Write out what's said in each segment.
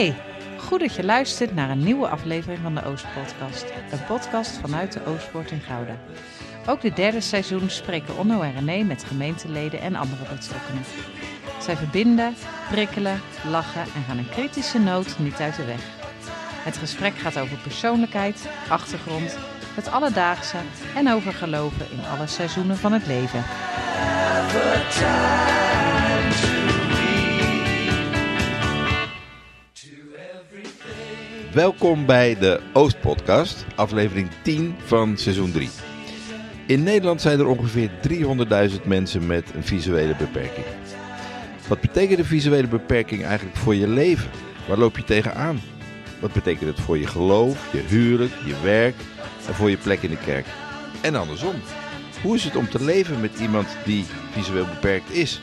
Hey, goed dat je luistert naar een nieuwe aflevering van de Oostpodcast. Een podcast vanuit de Oostpoort in Gouda. Ook dit derde seizoen spreken Onno en René met gemeenteleden en andere betrokkenen. Zij verbinden, prikkelen, lachen en gaan een kritische noot niet uit de weg. Het gesprek gaat over persoonlijkheid, achtergrond, het alledaagse en over geloven in alle seizoenen van het leven. Welkom bij de Oostpodcast, aflevering 10 van seizoen 3. In Nederland zijn er ongeveer 300.000 mensen met een visuele beperking. Wat betekent een visuele beperking eigenlijk voor je leven? Waar loop je tegenaan? Wat betekent het voor je geloof, je huwelijk, je werk en voor je plek in de kerk? En andersom. Hoe is het om te leven met iemand die visueel beperkt is?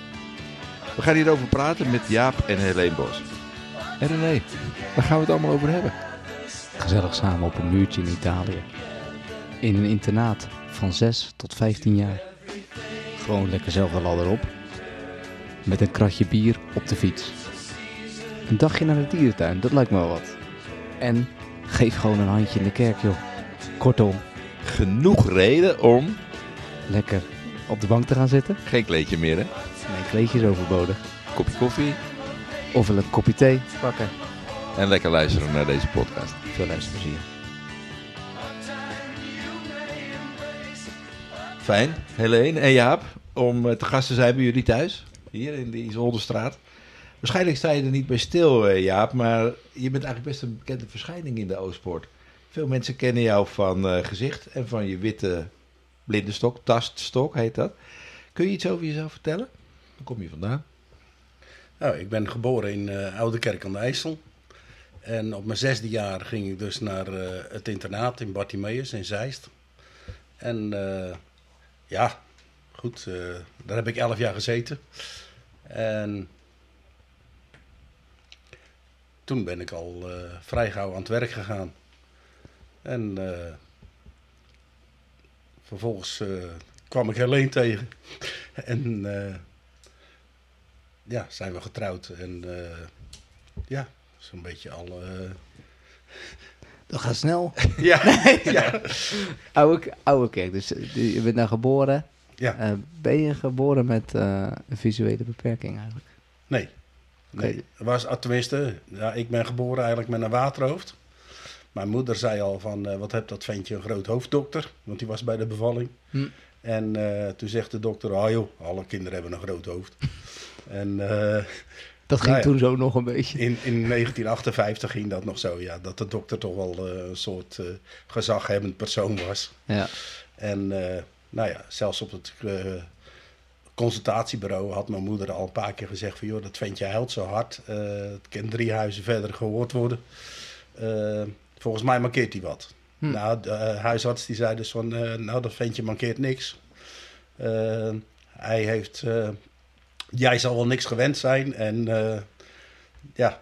We gaan hierover praten met Jaap en Helene Bos. En René, waar gaan we het allemaal over hebben? Gezellig samen op een muurtje in Italië. In een internaat van 6 tot 15 jaar. Gewoon lekker zelf de ladder op. Met een kratje bier op de fiets. Een dagje naar de dierentuin, dat lijkt me wel wat. En geef gewoon een handje in de kerk, joh. Kortom, Genoeg reden om lekker op de bank te gaan zitten. geen kleedje meer, hè? Mijn kleedje is overbodig. Kopje koffie Of wel een kopje thee pakken. En lekker luisteren naar deze podcast. Veel luisterplezier. Fijn, Helene en Jaap, om eh, te gast te zijn bij jullie thuis. Hier in de Isoldestraat. Waarschijnlijk sta je er niet bij stil, eh, Jaap, maar je bent eigenlijk best een bekende verschijning in de Oostpoort. Veel mensen kennen jou van eh, gezicht en van je witte blindenstok, taststok heet dat. Kun je iets over jezelf vertellen? Waar kom je vandaan? Nou, ik ben geboren in eh Oude Kerk aan de IJssel. En op mijn zesde jaar ging ik dus naar eh, het internaat in Bartimeus in Zeist. En eh, ja, goed, eh, daar heb ik elf jaar gezeten. En toen ben ik al vrij gauw aan het werk gegaan. En vervolgens kwam ik Helene tegen. en ja, zijn we getrouwd. En ja, zo'n beetje al. eh, Dat gaat snel. ja, ja. Oude, oude kerk, dus eh, je bent daar geboren. ja. Eh, ben je geboren met een visuele beperking eigenlijk? Nee. Nee. Was, ah, tenminste, ja, ik ben geboren eigenlijk met een waterhoofd. Mijn moeder zei al van, wat hebt dat ventje een groot hoofddokter? Want die was bij de bevalling. Hm. En toen zegt de dokter, ah joh, alle kinderen hebben een groot hoofd. en Dat ging Nou ja. toen zo nog een beetje. in, in 1958 ging dat nog zo, ja. Dat de dokter toch wel eh, een soort eh, gezaghebbend persoon was. Ja. En eh, nou ja, zelfs op het consultatiebureau had mijn moeder al een paar keer gezegd van... joh, dat ventje huilt zo hard. het kan drie huizen verder gehoord worden. Volgens mij mankeert hij wat. Hm. Nou, de huisarts die zei dus van... nou, dat ventje mankeert niks. Hij heeft... jij zal wel niks gewend zijn en... eh, ja,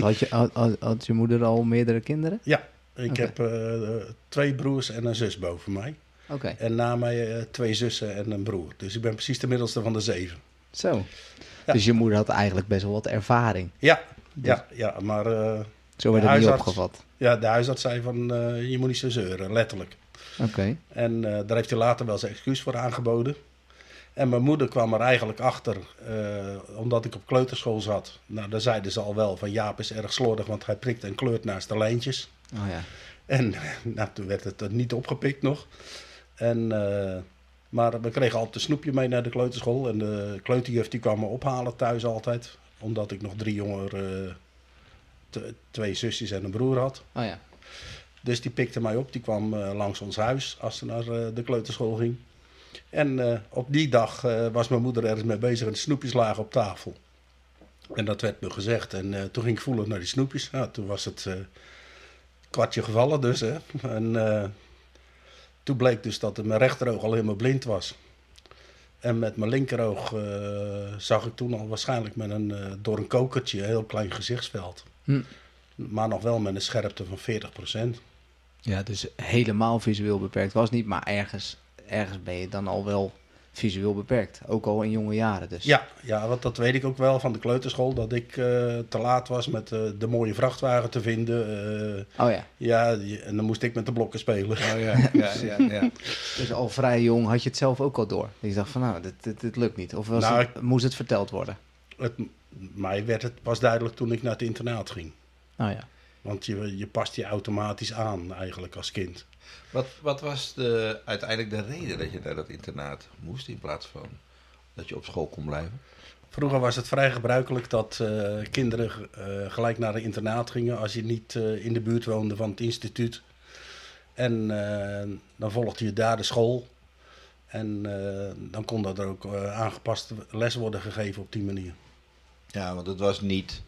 Had je, had, je moeder al meerdere kinderen? ja, ik heb eh, twee broers en een zus boven mij. Oké, En na mij eh, twee zussen en een broer. Dus ik ben precies de middelste van de zeven. zo. Ja. Dus je moeder had eigenlijk best wel wat ervaring. Ja, ja, ja maar Zo werd het niet opgevat. ja, de huisarts zei van je moet niet zo zeuren, letterlijk. Oké. En daar heeft hij later wel zijn excuus voor aangeboden. En mijn moeder kwam er eigenlijk achter, eh, omdat ik op kleuterschool zat. Nou, daar zeiden ze al wel van Jaap is erg slordig, want hij prikt en kleurt naast de lijntjes. Oh ja. En nou, toen werd het niet opgepikt nog. En, eh, maar we kregen altijd een snoepje mee naar de kleuterschool. En de kleuterjuf die kwam me ophalen thuis altijd. Omdat ik nog drie jonger, eh, twee zusjes en een broer had. Oh ja. Dus die pikte mij op. Die kwam langs ons huis als ze naar de kleuterschool ging. En eh, op die dag eh, was mijn moeder ergens mee bezig en de snoepjes lagen op tafel. En dat werd me gezegd. En eh, toen ging ik voelen naar die snoepjes. Nou, toen was het kwartje gevallen dus. Hè. En toen bleek dus dat mijn rechteroog al helemaal blind was. En met mijn linkeroog zag ik toen al waarschijnlijk met een, door een kokertje een heel klein gezichtsveld. Hm. Maar nog wel met een scherpte van 40%. Ja, dus helemaal visueel beperkt was niet, maar ergens, ergens ben je dan al wel visueel beperkt. Ook al in jonge jaren dus. Ja, ja, want dat weet ik ook wel van de kleuterschool. Dat ik eh, te laat was met eh, de mooie vrachtwagen te vinden. eh, Oh ja. ja, en dan moest ik met de blokken spelen. Oh ja, ja, ja, ja. Dus al vrij jong had je het zelf ook al door. Je dacht van nou, dit, dit, dit lukt niet. Of was Nou, het- moest het verteld worden? Het, mij werd het pas duidelijk toen ik naar het internaat ging. Oh ja. Want je, je past je automatisch aan eigenlijk als kind. Wat, wat was de, uiteindelijk de reden dat je naar dat internaat moest in plaats van dat je op school kon blijven? Vroeger was het vrij gebruikelijk dat eh, kinderen eh, gelijk naar een internaat gingen als je niet eh, in de buurt woonde van het instituut. En dan volgde je daar de school. En dan kon dat er ook aangepaste les worden gegeven op die manier. Ja, want het was niet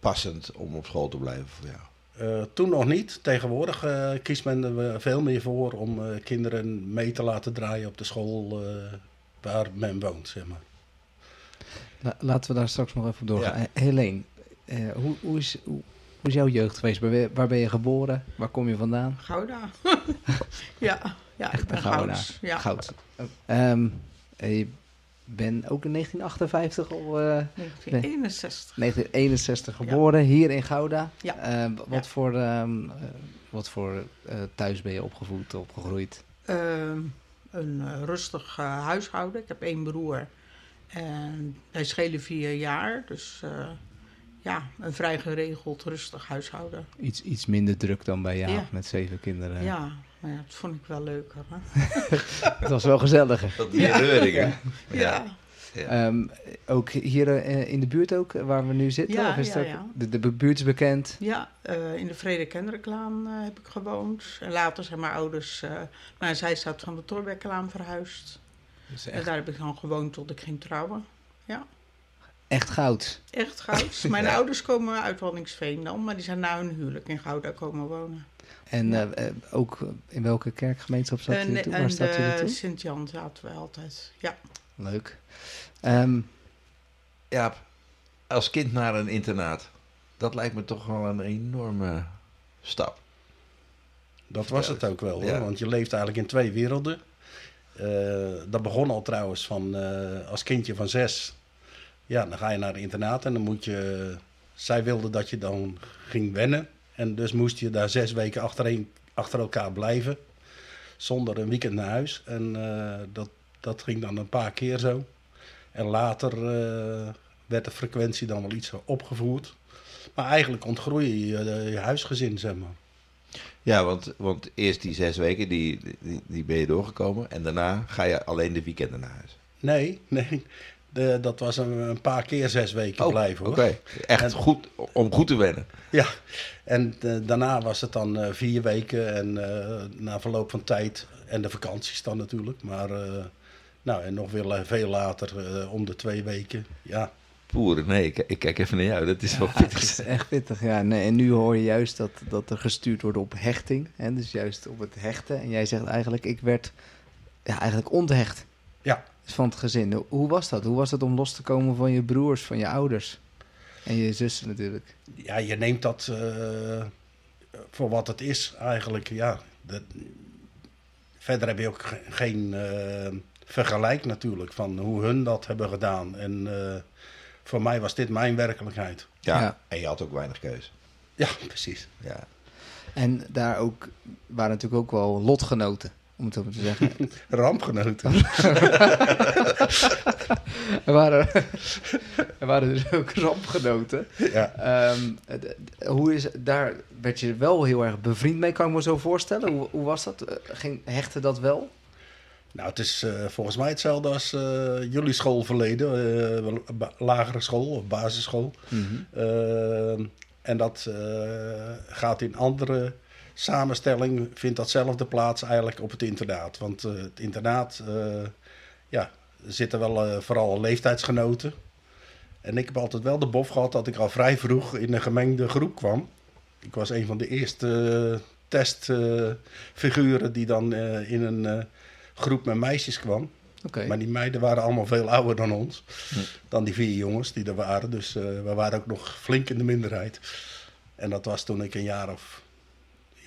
passend om op school te blijven voor jou. Eh, toen nog niet. Tegenwoordig eh, kiest men er veel meer voor om eh, kinderen mee te laten draaien op de school eh, waar men woont, zeg maar. La- laten we daar straks nog even op doorgaan. Ja. Helene, eh, hoe, hoe, is, hoe, hoe is jouw jeugd geweest? Waar ben, je- waar ben je geboren? Waar kom je vandaan? Gouda. ja, ja, ik ben Gouda. Gouds. Ja. Goud. Ehm, eh, je bent ook in 1958 al... eh, 1961. 1961 geboren, hier in Gouda. Ja. Eh, wat, Ja. voor, ehm, eh, wat voor eh, thuis ben je opgevoed, opgegroeid? Ehm, een rustig huishouden. Ik heb één broer. En wij schelen vier jaar. Dus ja, een vrij geregeld, rustig huishouden. Iets, iets minder druk dan bij jou, met zeven kinderen. Ja, maar ja, dat vond ik wel leuker. Hè? Het was wel gezelliger. Dat die reuringen. Ja. Ehm, ook hier eh, in de buurt ook, waar we nu zitten? Ja, of is ja, ja. De, de buurt is bekend. Ja, eh, in de Vrede Kendereklaan eh, heb ik gewoond. En later zijn mijn ouders eh, naar een zijstraat van de Torbekkelaan verhuisd. Dus En echt, daar heb ik dan gewoond tot ik ging trouwen. echt goud. Echt goud. Mijn Ja. ouders komen uit Waddinxveen dan, maar die zijn na hun huwelijk in Gouda komen wonen. En Ja. eh, eh, ook in welke kerkgemeenschap zat en je toen? En de toen? Sint-Jan zaten we altijd. Ja. Leuk. Ehm, Ja, als kind naar een internaat. Dat lijkt me toch wel een enorme stap. Dat was het ook wel, hoor, Ja. want je leeft eigenlijk in twee werelden. Eh, dat begon al trouwens van eh, als kindje van zes. Ja, dan ga je naar het internaat en dan moet je. Zij wilde dat je dan ging wennen. En dus moest je daar zes weken achtereen, achter elkaar blijven. Zonder een weekend naar huis. En eh, dat, dat ging dan een paar keer zo. En later eh, werd de frequentie dan wel iets opgevoerd. Maar eigenlijk ontgroei je je, je huisgezin, zeg maar. Ja, want, want eerst die zes weken, die, die, die ben je doorgekomen. En daarna ga je alleen de weekenden naar huis. Nee, nee. De, dat was een, een paar keer zes weken blijven hoor. Oh, Oké, echt En- goed om goed te wennen. Ja, en eh, daarna was het dan eh, vier weken en eh, na verloop van tijd en de vakanties dan natuurlijk. Maar eh, nou, en nog weer veel later eh, om de twee weken. Ja, Poeren, nee, ik, ik kijk even naar jou. Dat is wel Ja, pittig. is echt pittig, ja. Nee, en nu hoor je juist dat, dat er gestuurd wordt op hechting. Hè? Dus juist op het hechten. En jij zegt eigenlijk, ik werd ja, eigenlijk onthecht ja. Van het gezin. Hoe was dat? Hoe was het om los te komen van je broers, van je ouders? En je zussen natuurlijk. ja je neemt dat eh, voor wat het is eigenlijk. Ja, dat, verder heb je ook ge- geen eh, vergelijk natuurlijk van hoe hun dat hebben gedaan. En eh, voor mij was dit mijn werkelijkheid. Ja, Ja. en je had ook weinig keus. Ja, precies. Ja. En daar ook waren natuurlijk ook wel lotgenoten, om het zo maar te zeggen. Rampgenoten. er, waren, er waren dus ook rampgenoten. ja. Ehm, hoe is, daar werd je wel heel erg bevriend mee, kan ik me zo voorstellen. Hoe, hoe was dat? Eh, Ging, hechtte dat wel? Nou, het is eh, volgens mij hetzelfde als eh, jullie schoolverleden, ba- lagere school of basisschool. Eh, en dat gaat in andere samenstelling, vindt datzelfde plaats eigenlijk op het internaat. Want eh, het internaat, eh, ja, zitten wel eh, vooral leeftijdsgenoten. En ik heb altijd wel de bof gehad dat ik al vrij vroeg in een gemengde groep kwam. Ik was een van de eerste testfiguren die dan in een groep met meisjes kwam. Oké. Maar die meiden waren allemaal veel ouder dan ons. Dan die vier jongens die er waren. Dus we waren ook nog flink in de minderheid. En dat was toen ik een jaar of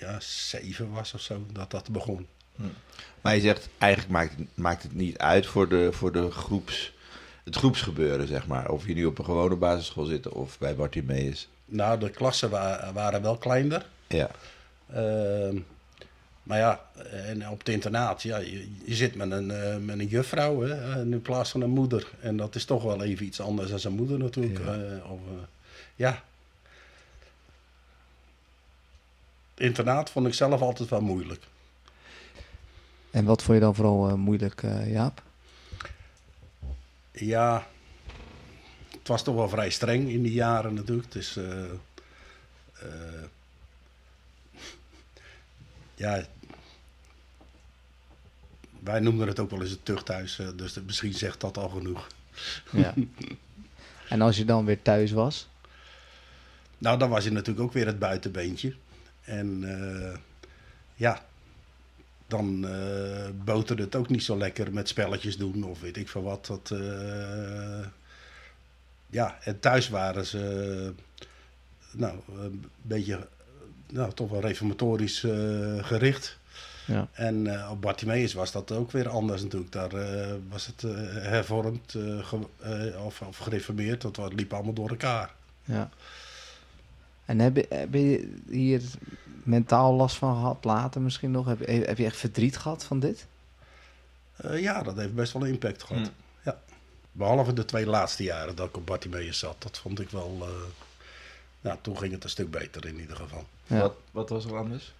ja, zeven was of zo, dat dat begon. Maar je zegt, eigenlijk maakt, het- maakt het niet uit voor, de, voor de groeps, het groepsgebeuren, zeg maar. Of je nu op een gewone basisschool zit of bij Bartimeus. Nou, de klassen wa- waren wel kleiner. Ja, Ehm, maar ja, en op het internaat, ja, je, je zit met een, eh, met een juffrouw hè, in plaats van een moeder. En dat is toch wel even iets anders dan zijn moeder natuurlijk. Ja. eh, of, eh, ja. Internaat vond ik zelf altijd wel moeilijk. En wat vond je dan vooral eh, moeilijk, eh, Jaap? Ja, het was toch wel vrij streng in die jaren natuurlijk. Dus eh, ja, wij noemden het ook wel eens het tuchthuis, dus misschien zegt dat al genoeg. Ja. en als je dan weer thuis was? Nou, dan was je natuurlijk ook weer het buitenbeentje. En eh, ja, dan eh boterde het ook niet zo lekker met spelletjes doen of weet ik veel wat. Dat, eh, ja, en thuis waren ze nou, een beetje nou, toch wel reformatorisch gericht. Ja. En op Bartimeus was dat ook weer anders natuurlijk. Daar was het hervormd of, of gereformeerd. Dat liep allemaal door elkaar. ja. En heb je, heb je hier mentaal last van gehad later misschien nog? Heb, je- heb je echt verdriet gehad van dit? Eh, ja, dat heeft best wel een impact gehad. Hmm. Ja. Behalve de twee laatste jaren dat ik op Bartimeus zat. Dat vond ik wel... eh, nou, toen ging het een stuk beter in ieder geval. Ja. Wat, wat was er anders?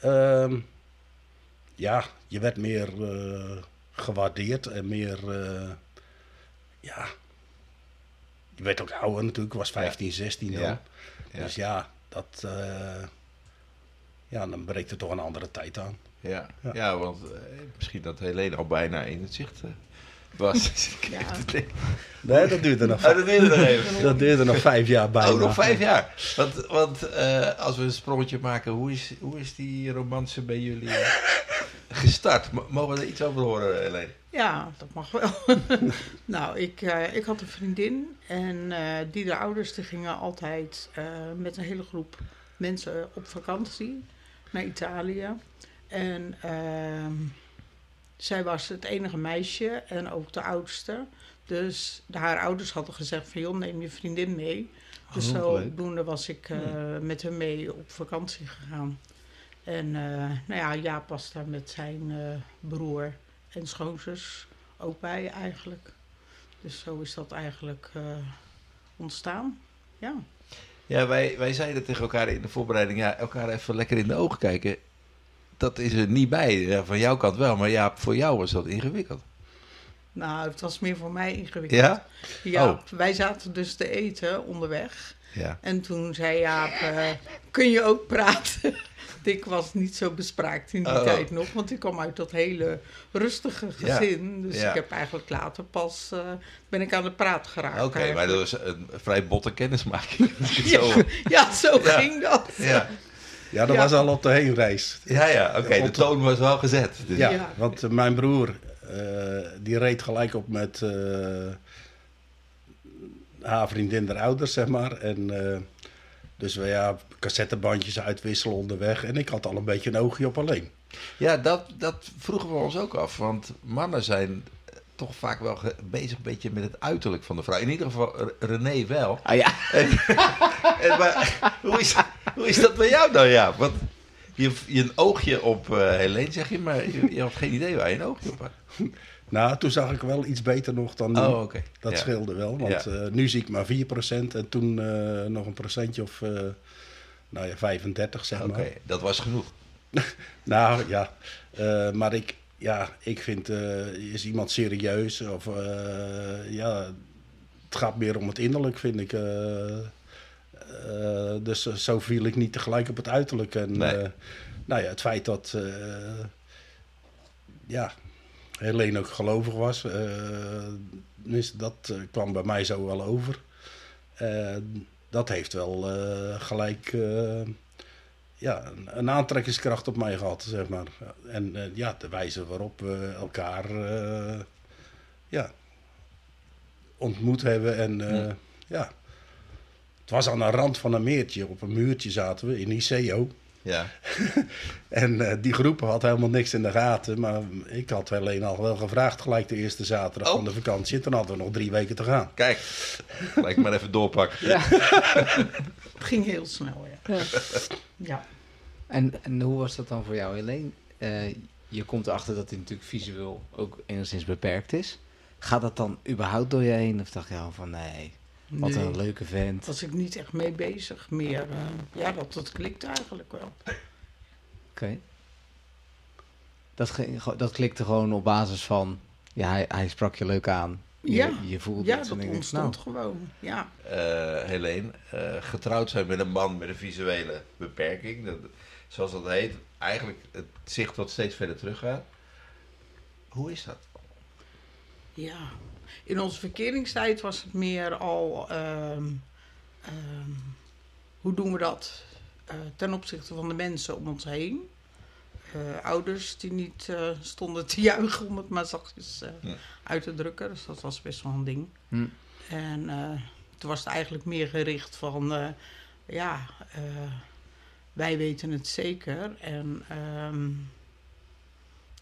Ehm, ja, je werd meer eh, gewaardeerd en meer... eh, ja... Je werd ook ouder natuurlijk. Ik was 15, 16 dan. Ja. Ja. Dus ja, dat... eh, ja, dan breekt er toch een andere tijd aan. Ja, Ja. ja. want eh, misschien dat Helene al bijna in het zicht eh, was. Ja. Nee, dat duurde nog, Oh, dat duurde nog even. dat duurde nog vijf jaar bijna. Ook nog vijf jaar. Want, want eh, als we een sprongetje maken, hoe is, hoe is die romance bij jullie eh, gestart? Mogen we er iets over horen, Helene? Ja, dat mag wel. nou, ik, eh, ik had een vriendin en eh, die de ouders die gingen altijd eh, met een hele groep mensen op vakantie naar Italië. En ehm, zij was het enige meisje en ook de oudste. Dus haar ouders hadden gezegd van joh, neem je vriendin mee. Dus Oh, zodoende was ik eh, met hem mee op vakantie gegaan. En eh, nou ja, Jaap was daar met zijn eh, broer en schoonzus ook bij eigenlijk. Dus zo is dat eigenlijk ontstaan. Ja. Ja, wij, wij zeiden tegen elkaar in de voorbereiding, ja, elkaar even lekker in de ogen kijken. Dat is er niet bij. Van jouw kant wel, maar ja, voor jou was dat ingewikkeld. Nou, het was meer voor mij ingewikkeld. Ja? Ja, Oh. wij zaten dus te eten onderweg. Ja. En toen zei Jaap, eh, kun je ook praten? ik was niet zo bespraakt in die Oh. tijd nog, want ik kwam uit dat hele rustige Ja. gezin. Dus Ja. ik heb eigenlijk later pas, eh, ben ik aan de praat geraakt. Oké, maar dat was een vrij botte kennismaking. Ja, Zo. ja, zo ging dat. Ja, Ja, dat Ja. was al op de heenreis. ja, ja oké, de toon was wel gezet. Dus, Ja, Ja. want mijn broer, eh, die reed gelijk op met eh, haar vriendin der ouders, zeg maar. En eh, dus we ja, cassettebandjes uitwisselen onderweg. En ik had al een beetje een oogje op alleen. Ja, dat, dat vroegen we ons ook af. Want mannen zijn toch vaak wel bezig een beetje met het uiterlijk van de vrouw. In ieder geval René wel. Ah ja. En, en maar, hoe, is, hoe is dat bij jou dan, ja? Want je, je een oogje op eh Helene, zeg je, maar je, je had geen idee waar je een oogje op had. Nou, toen zag ik wel iets beter nog dan nu. Oh, oké. Dat Ja. scheelde wel, want Ja. eh, nu zie ik maar 4% en toen eh, nog een procentje of eh, nou ja, 35 zeg Oké, maar. dat was genoeg. Nou ja, eh, maar ik, ja, ik vind, eh, is iemand serieus of eh, ja, het gaat meer om het innerlijk vind ik. eh, dus zo viel ik niet tegelijk op het uiterlijk. En Nee. nou ja, het feit dat, ja, Helene ook gelovig was, dus dat kwam bij mij zo wel over. Dat heeft wel gelijk ja, een, een aantrekkingskracht op mij gehad, zeg maar. En eh, ja, de wijze waarop we elkaar eh, ja, ontmoet hebben. En eh, ja. het was aan de rand van een meertje. Op een muurtje zaten we in Iseo. Ja. En eh, die groep had helemaal niks in de gaten. Maar ik had alleen al wel gevraagd gelijk de eerste zaterdag Oh. van de vakantie. En toen hadden we nog drie weken te gaan. Kijk, gelijk maar even doorpakken. Het ging heel snel, ja. Ja, En, en hoe was dat dan voor jou, Helene? Eh, je komt erachter dat hij natuurlijk visueel ook enigszins beperkt is. Gaat dat dan überhaupt door je heen? Of dacht je al van nee, wat Nee. een leuke vent? was ik niet echt mee bezig. Meer, eh, ja, dat, dat klikt eigenlijk wel. Oké. Dat, ging dat klikte gewoon op basis van, ja, hij, hij sprak je leuk aan. Je, Ja. je voelde Ja, en dat ontstond nou, gewoon. Ja. Eh Helene, eh, getrouwd zijn met een man met een visuele beperking. Dat, zoals dat heet. Eigenlijk het zicht wat steeds verder teruggaat. Hoe is dat? Ja, in onze verkeringstijd was het meer al, ehm, ehm, hoe doen we dat eh, ten opzichte van de mensen om ons heen? Eh, ouders die niet eh, stonden te juichen, om het maar zachtjes Ja. uit te drukken. Dus dat was best wel een ding. hm, En toen was het eigenlijk meer gericht van, ja, wij weten het zeker. En ehm,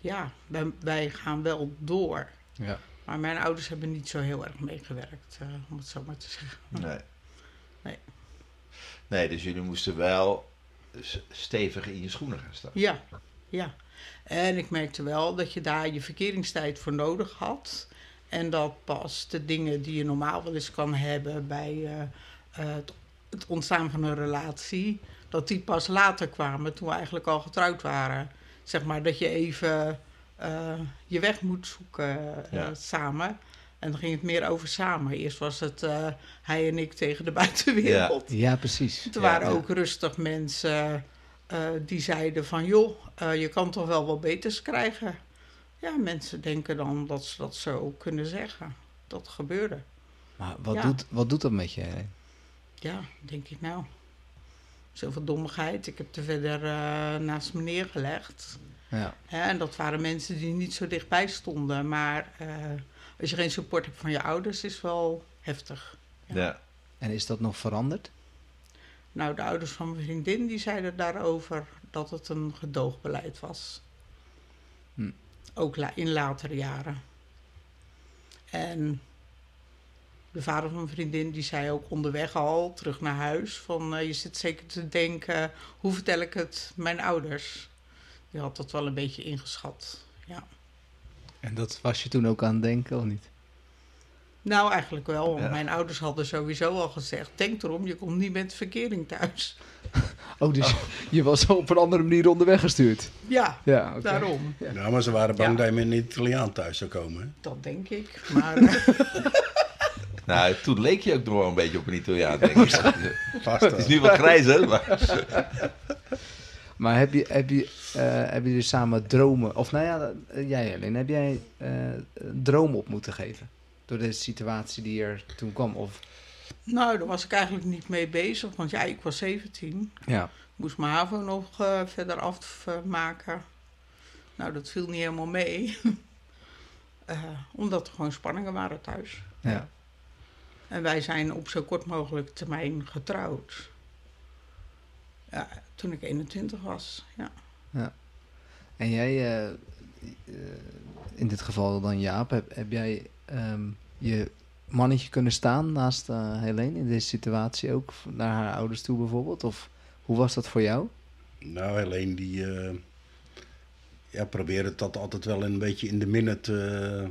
ja, wij, wij gaan wel door. ja. Maar mijn ouders hebben niet zo heel erg meegewerkt, eh, om het zo maar te zeggen. Nee. Nee. Nee, dus jullie moesten wel stevig in je schoenen gaan staan. Ja, ja. En ik merkte wel dat je daar je verkeringstijd voor nodig had. En dat pas de dingen die je normaal wel eens kan hebben bij eh, eh, het, het ontstaan van een relatie, dat die pas later kwamen toen we eigenlijk al getrouwd waren. Zeg maar dat je even eh, je weg moet zoeken eh, Ja. samen. En dan ging het meer over samen. Eerst was het eh, hij en ik tegen de buitenwereld. ja, precies. Er Ja, waren ja. ook rustig mensen eh, die zeiden van... joh, eh, je kan toch wel wat beters krijgen. Ja, mensen denken dan dat ze dat zo kunnen zeggen. Dat gebeurde. Maar wat, Ja. doet, wat doet dat met je? Ja, denk ik nou. Zoveel dommigheid. Ik heb er verder eh, naast me neergelegd. Ja. En dat waren mensen die niet zo dichtbij stonden. Maar eh, als je geen support hebt van je ouders, is wel heftig. Ja. Ja. En is dat nog veranderd? Nou, de ouders van mijn vriendin die zeiden daarover dat het een gedoogbeleid was. Hm. Ook la- in latere jaren. En de vader van mijn vriendin die zei ook onderweg al, terug naar huis, van eh, je zit zeker te denken, hoe vertel ik het mijn ouders? Die had dat wel een beetje ingeschat, ja. En dat was je toen ook aan het denken, of niet? Nou, eigenlijk wel. Ja. mijn ouders hadden sowieso al gezegd, denk erom, je komt niet met verkering thuis. Oh, dus je was op een andere manier onderweg gestuurd? Ja, Ja, oké. daarom. Nou, maar ze waren bang Ja. dat je met een Italiaan thuis zou komen. hè? Dat denk ik. Maar eh, Nou, toen leek je ook nog wel een beetje op een Italiaan, denk ik. Vast Het wel. is nu wat grijzer, maar... Maar heb je, heb, je, eh, heb je dus samen dromen... Of nou ja, eh, jij Helene, heb jij eh, een droom op moeten geven? Door de situatie die er toen kwam? Of, nou, daar was ik eigenlijk niet mee bezig. Want ja, ik was 17. ja. Ik moest mijn HAVO nog eh, verder afmaken. Nou, dat viel niet helemaal mee. Eh, omdat er gewoon spanningen waren thuis. ja. En wij zijn op zo kort mogelijk termijn getrouwd. Ja, toen ik 21 was, ja. En jij, eh, eh, in dit geval dan Jaap, heb, heb jij ehm, je mannetje kunnen staan naast eh Helene in deze situatie ook? Naar haar ouders toe bijvoorbeeld? Of hoe was dat voor jou? Nou, Helene die eh, ja, probeerde dat altijd wel een beetje in de minne te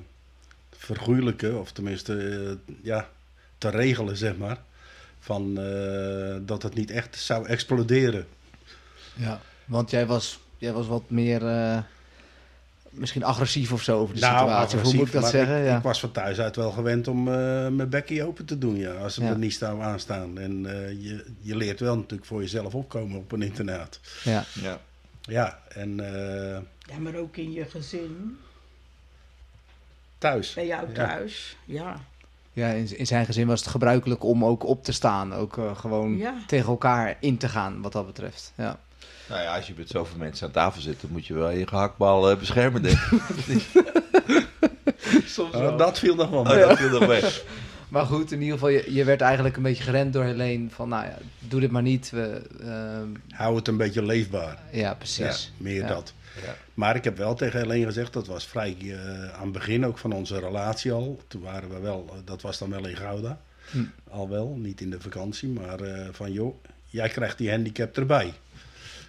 vergoeilijken. Of tenminste, ja, te regelen, zeg maar. Van eh, dat het niet echt zou exploderen. Ja. Want jij was, jij was wat meer eh, misschien agressief of zo over de situatie. Of Hoe moet ik dat zeggen? Ik, ja. ik was van thuis uit wel gewend om eh, mijn bekkie open te doen, ja. Als ze Ja. er niet staan aanstaan. En eh, je, je leert wel natuurlijk voor jezelf opkomen op een internaat. ja. Ja. Ja, en eh, Ja, maar ook in je gezin, thuis. bij jou thuis. Ja, Ja, in, in zijn gezin was het gebruikelijk om ook op te staan. Ook eh, gewoon ja. tegen elkaar in te gaan wat dat betreft. Ja. Nou ja, als je met zoveel mensen aan tafel zit, dan moet je wel je gehaktbal eh, beschermen, denk. Soms Oh, dat viel nog wel Oh, dat viel nog mee. Maar goed, in ieder geval, je, je werd eigenlijk een beetje gerend door Helene. Van, nou ja, doe dit maar niet. We, ehm, Hou het een beetje leefbaar. ja, precies. Ja, meer Ja. dat. Ja. Maar ik heb wel tegen Helene gezegd, dat was vrij eh, aan het begin ook van onze relatie al. Toen waren we wel, eh, dat was dan wel in Gouda. Hm. Al wel, niet in de vakantie. Maar eh, van joh, jij krijgt die handicap erbij.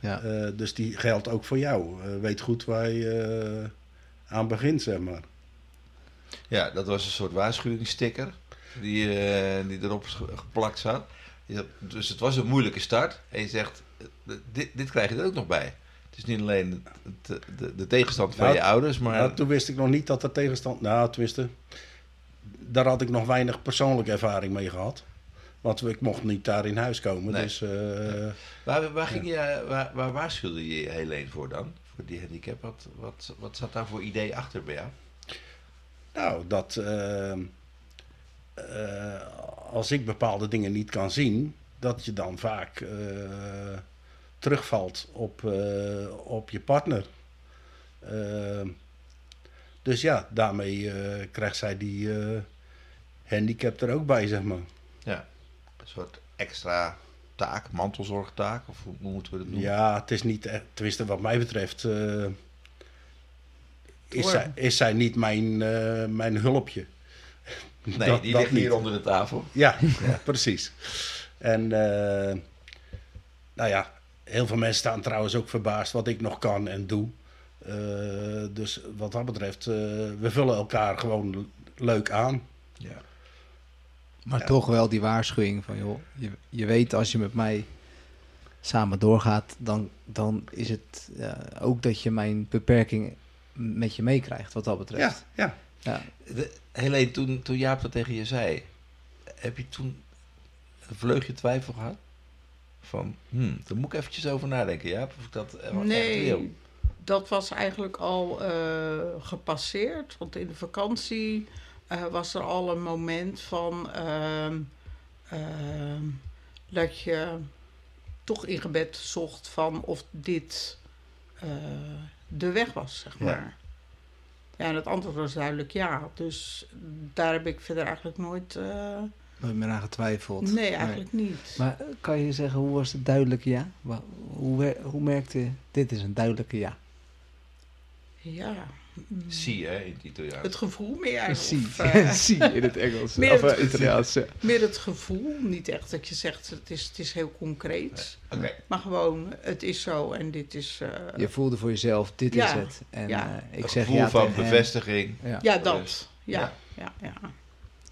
Ja. Eh, dus die geldt ook voor jou. Eh, weet goed waar je eh, aan begint, zeg maar. Ja, dat was een soort waarschuwingssticker die, die erop ge- geplakt zat. Dus het was een moeilijke start. En je zegt, dit, dit krijg je er ook nog bij. Het is niet alleen het- de, de tegenstand van Nou, je ouders, maar... Nou, toen wist ik nog niet dat er tegenstand... Nou, tenminste, daar had ik nog weinig persoonlijke ervaring mee gehad. Want ik mocht niet daar in huis komen. Nee. Dus eh, Waar, waar, ging je, waar, waar waarschuwde je Helene voor dan? Voor die handicap? Wat, wat, wat zat daar voor idee achter bij jou? nou, dat... eh, eh, als ik bepaalde dingen niet kan zien... dat je dan vaak terugvalt op, op je partner. Eh, dus ja, daarmee krijgt zij die handicap er ook bij, zeg maar. Soort extra taak, mantelzorgtaak? Of hoe, moeten we dat noemen? Ja, het is niet tenminste wat mij betreft, eh, is, zij, is zij niet mijn, eh, mijn hulpje. Nee, Dat- die dat ligt hier onder de tafel. Ja, ja, precies. En eh, nou ja, heel veel mensen staan trouwens ook verbaasd wat ik nog kan en doe. Dus wat dat betreft, we vullen elkaar gewoon leuk aan. Ja. Maar Ja. toch wel die waarschuwing van, joh, je, je weet als je met mij samen doorgaat, dan, dan is het ja, ook dat je mijn beperking met je meekrijgt, wat dat Ja, betreft. ja. Ja. De, Helene, toen, toen Jaap dat tegen je zei, heb je toen een vleugje twijfel gehad? Van, hmm, daar moet ik eventjes over nadenken, Jaap, of ik dat wat echt wil. Nee, dat was eigenlijk al eh, gepasseerd. Want in de vakantie eh, was er al een moment van ehm, ehm, dat je toch in gebed zocht van of dit eh, de weg was, zeg maar. Ja, en het antwoord was duidelijk ja. Dus daar heb ik verder eigenlijk nooit... eh, Nooit meer aan getwijfeld. nee, eigenlijk niet. Maar kan je zeggen, hoe was het duidelijke ja? Hoe, hoe merkte je, dit is een duidelijke ja? Ja. Mm, Zie, hè, in het Italiaans. Het gevoel meer. Zie, eh, zie in het Engels. Meer of het eh, Italiaans. ja. Meer het gevoel, niet echt dat je zegt het is, het is heel concreet. Oké, Maar gewoon, het is zo en dit is... eh, Je voelde voor jezelf, dit Ja, is het. En ja. eh, ik het zeg gevoel ja van bevestiging. Ja. ja, dat. Ja, ja. ja, ja.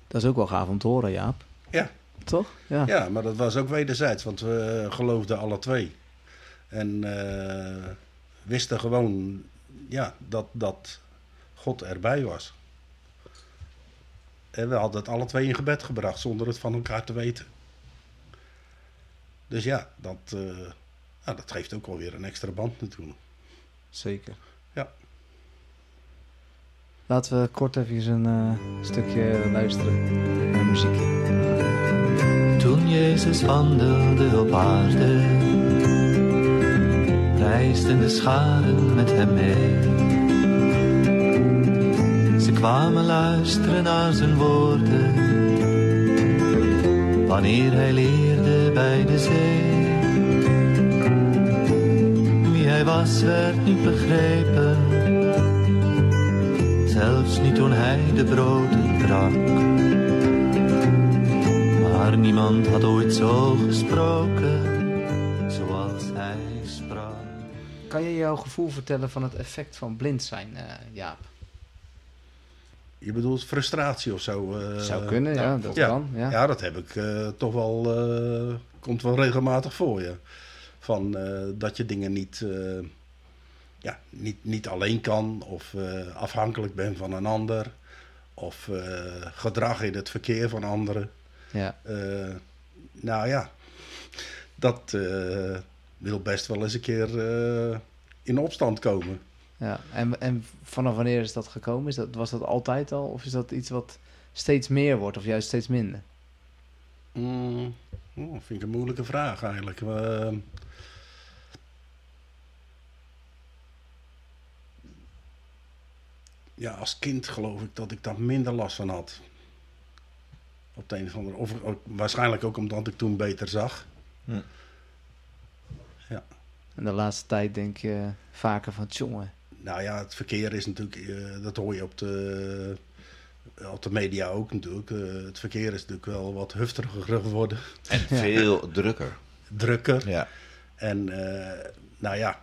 Dat is ook wel gaaf om te horen, Jaap. Ja. Toch? Ja. Ja, maar dat was ook wederzijds, want we geloofden alle twee. En eh, wisten gewoon ja, dat, dat God erbij was. En we hadden het alle twee in gebed gebracht zonder het van elkaar te weten. Dus ja, dat, eh, nou, dat geeft ook alweer een extra band natuurlijk. Zeker. Ja. Laten we kort even een eh, stukje luisteren naar muziek. Toen Jezus wandelde op aarde, reisden de scharen met hem mee. Ze kwamen luisteren naar zijn woorden, wanneer hij leerde bij de zee. Wie hij was werd niet begrepen, zelfs niet toen hij de broden brak. Maar niemand had ooit zo gesproken Kan je jouw gevoel vertellen van het effect van blind zijn, eh, Jaap? Je bedoelt frustratie of zo? eh, Zou kunnen, ja, dat ja. kan. Ja. Ja, dat heb ik eh, toch wel, komt wel regelmatig voor je. Van eh, dat je dingen niet, ja, niet, niet alleen kan of afhankelijk bent van een ander. Of gedrag in het verkeer van anderen. Ja. Nou ja, dat wil best wel eens een keer eh, in opstand komen. Ja. En, en vanaf wanneer is dat gekomen? Is dat, was dat altijd al? Of is dat iets wat steeds meer wordt of juist steeds minder? Mm, oh, vind ik een moeilijke vraag eigenlijk. Eh, ja, als kind geloof ik dat ik daar minder last van had. Op de een of andere... Of, ook- waarschijnlijk ook omdat ik toen beter zag. En de laatste tijd denk je vaker van, jongen, Nou ja, het verkeer is natuurlijk... eh, dat hoor je op de, op de media ook natuurlijk. Eh, het verkeer is natuurlijk wel wat heftiger geworden. En veel drukker. Drukker. Ja. En eh, nou ja,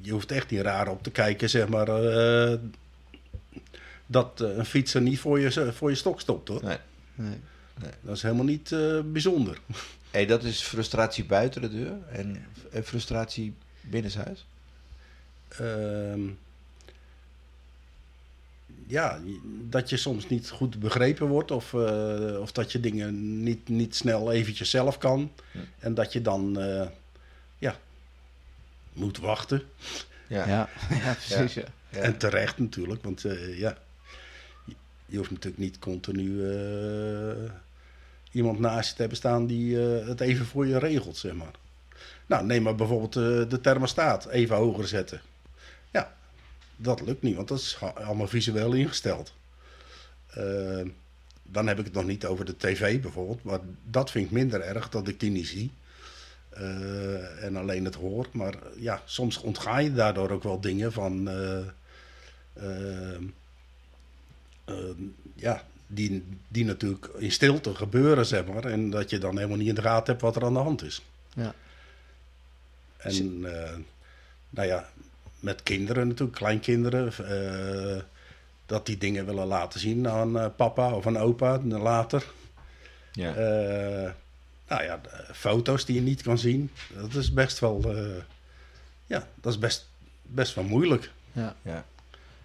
je hoeft echt niet raar op te kijken, zeg maar, eh, dat een fietser niet voor je, voor je stok stopt hoor. Nee. nee. Dat is helemaal niet eh, bijzonder. Hey, dat is frustratie buiten de deur en en frustratie binnenshuis. Ehm, ja, dat je soms niet goed begrepen wordt of, eh, of dat je dingen niet, niet snel eventjes zelf kan. Ja. En dat je dan, eh, ja, moet wachten. Ja. Ja, ja precies. Ja. Ja. En terecht natuurlijk, want eh, ja, je- je hoeft natuurlijk niet continu eh, iemand naast je te hebben staan die eh, het even voor je regelt, zeg maar. Nou, neem maar bijvoorbeeld eh, de thermostaat even hoger zetten. Ja, dat lukt niet, want dat is allemaal visueel ingesteld. Eh, dan heb ik het nog niet over de tv bijvoorbeeld, maar dat vind ik minder erg dat ik die niet zie. En alleen het hoor. Maar ja, soms ontga je daardoor ook wel dingen van. ja, die, die natuurlijk in stilte gebeuren, zeg maar. En dat je dan helemaal niet in de gaten hebt wat er aan de hand is. Ja. En eh, nou ja, met kinderen natuurlijk, kleinkinderen. eh, dat die dingen willen laten zien aan eh, papa of aan opa later. Ja. Eh, nou ja, foto's die je niet kan zien. Dat is best wel. eh, ja, dat is best, best wel moeilijk. Ja. Ja.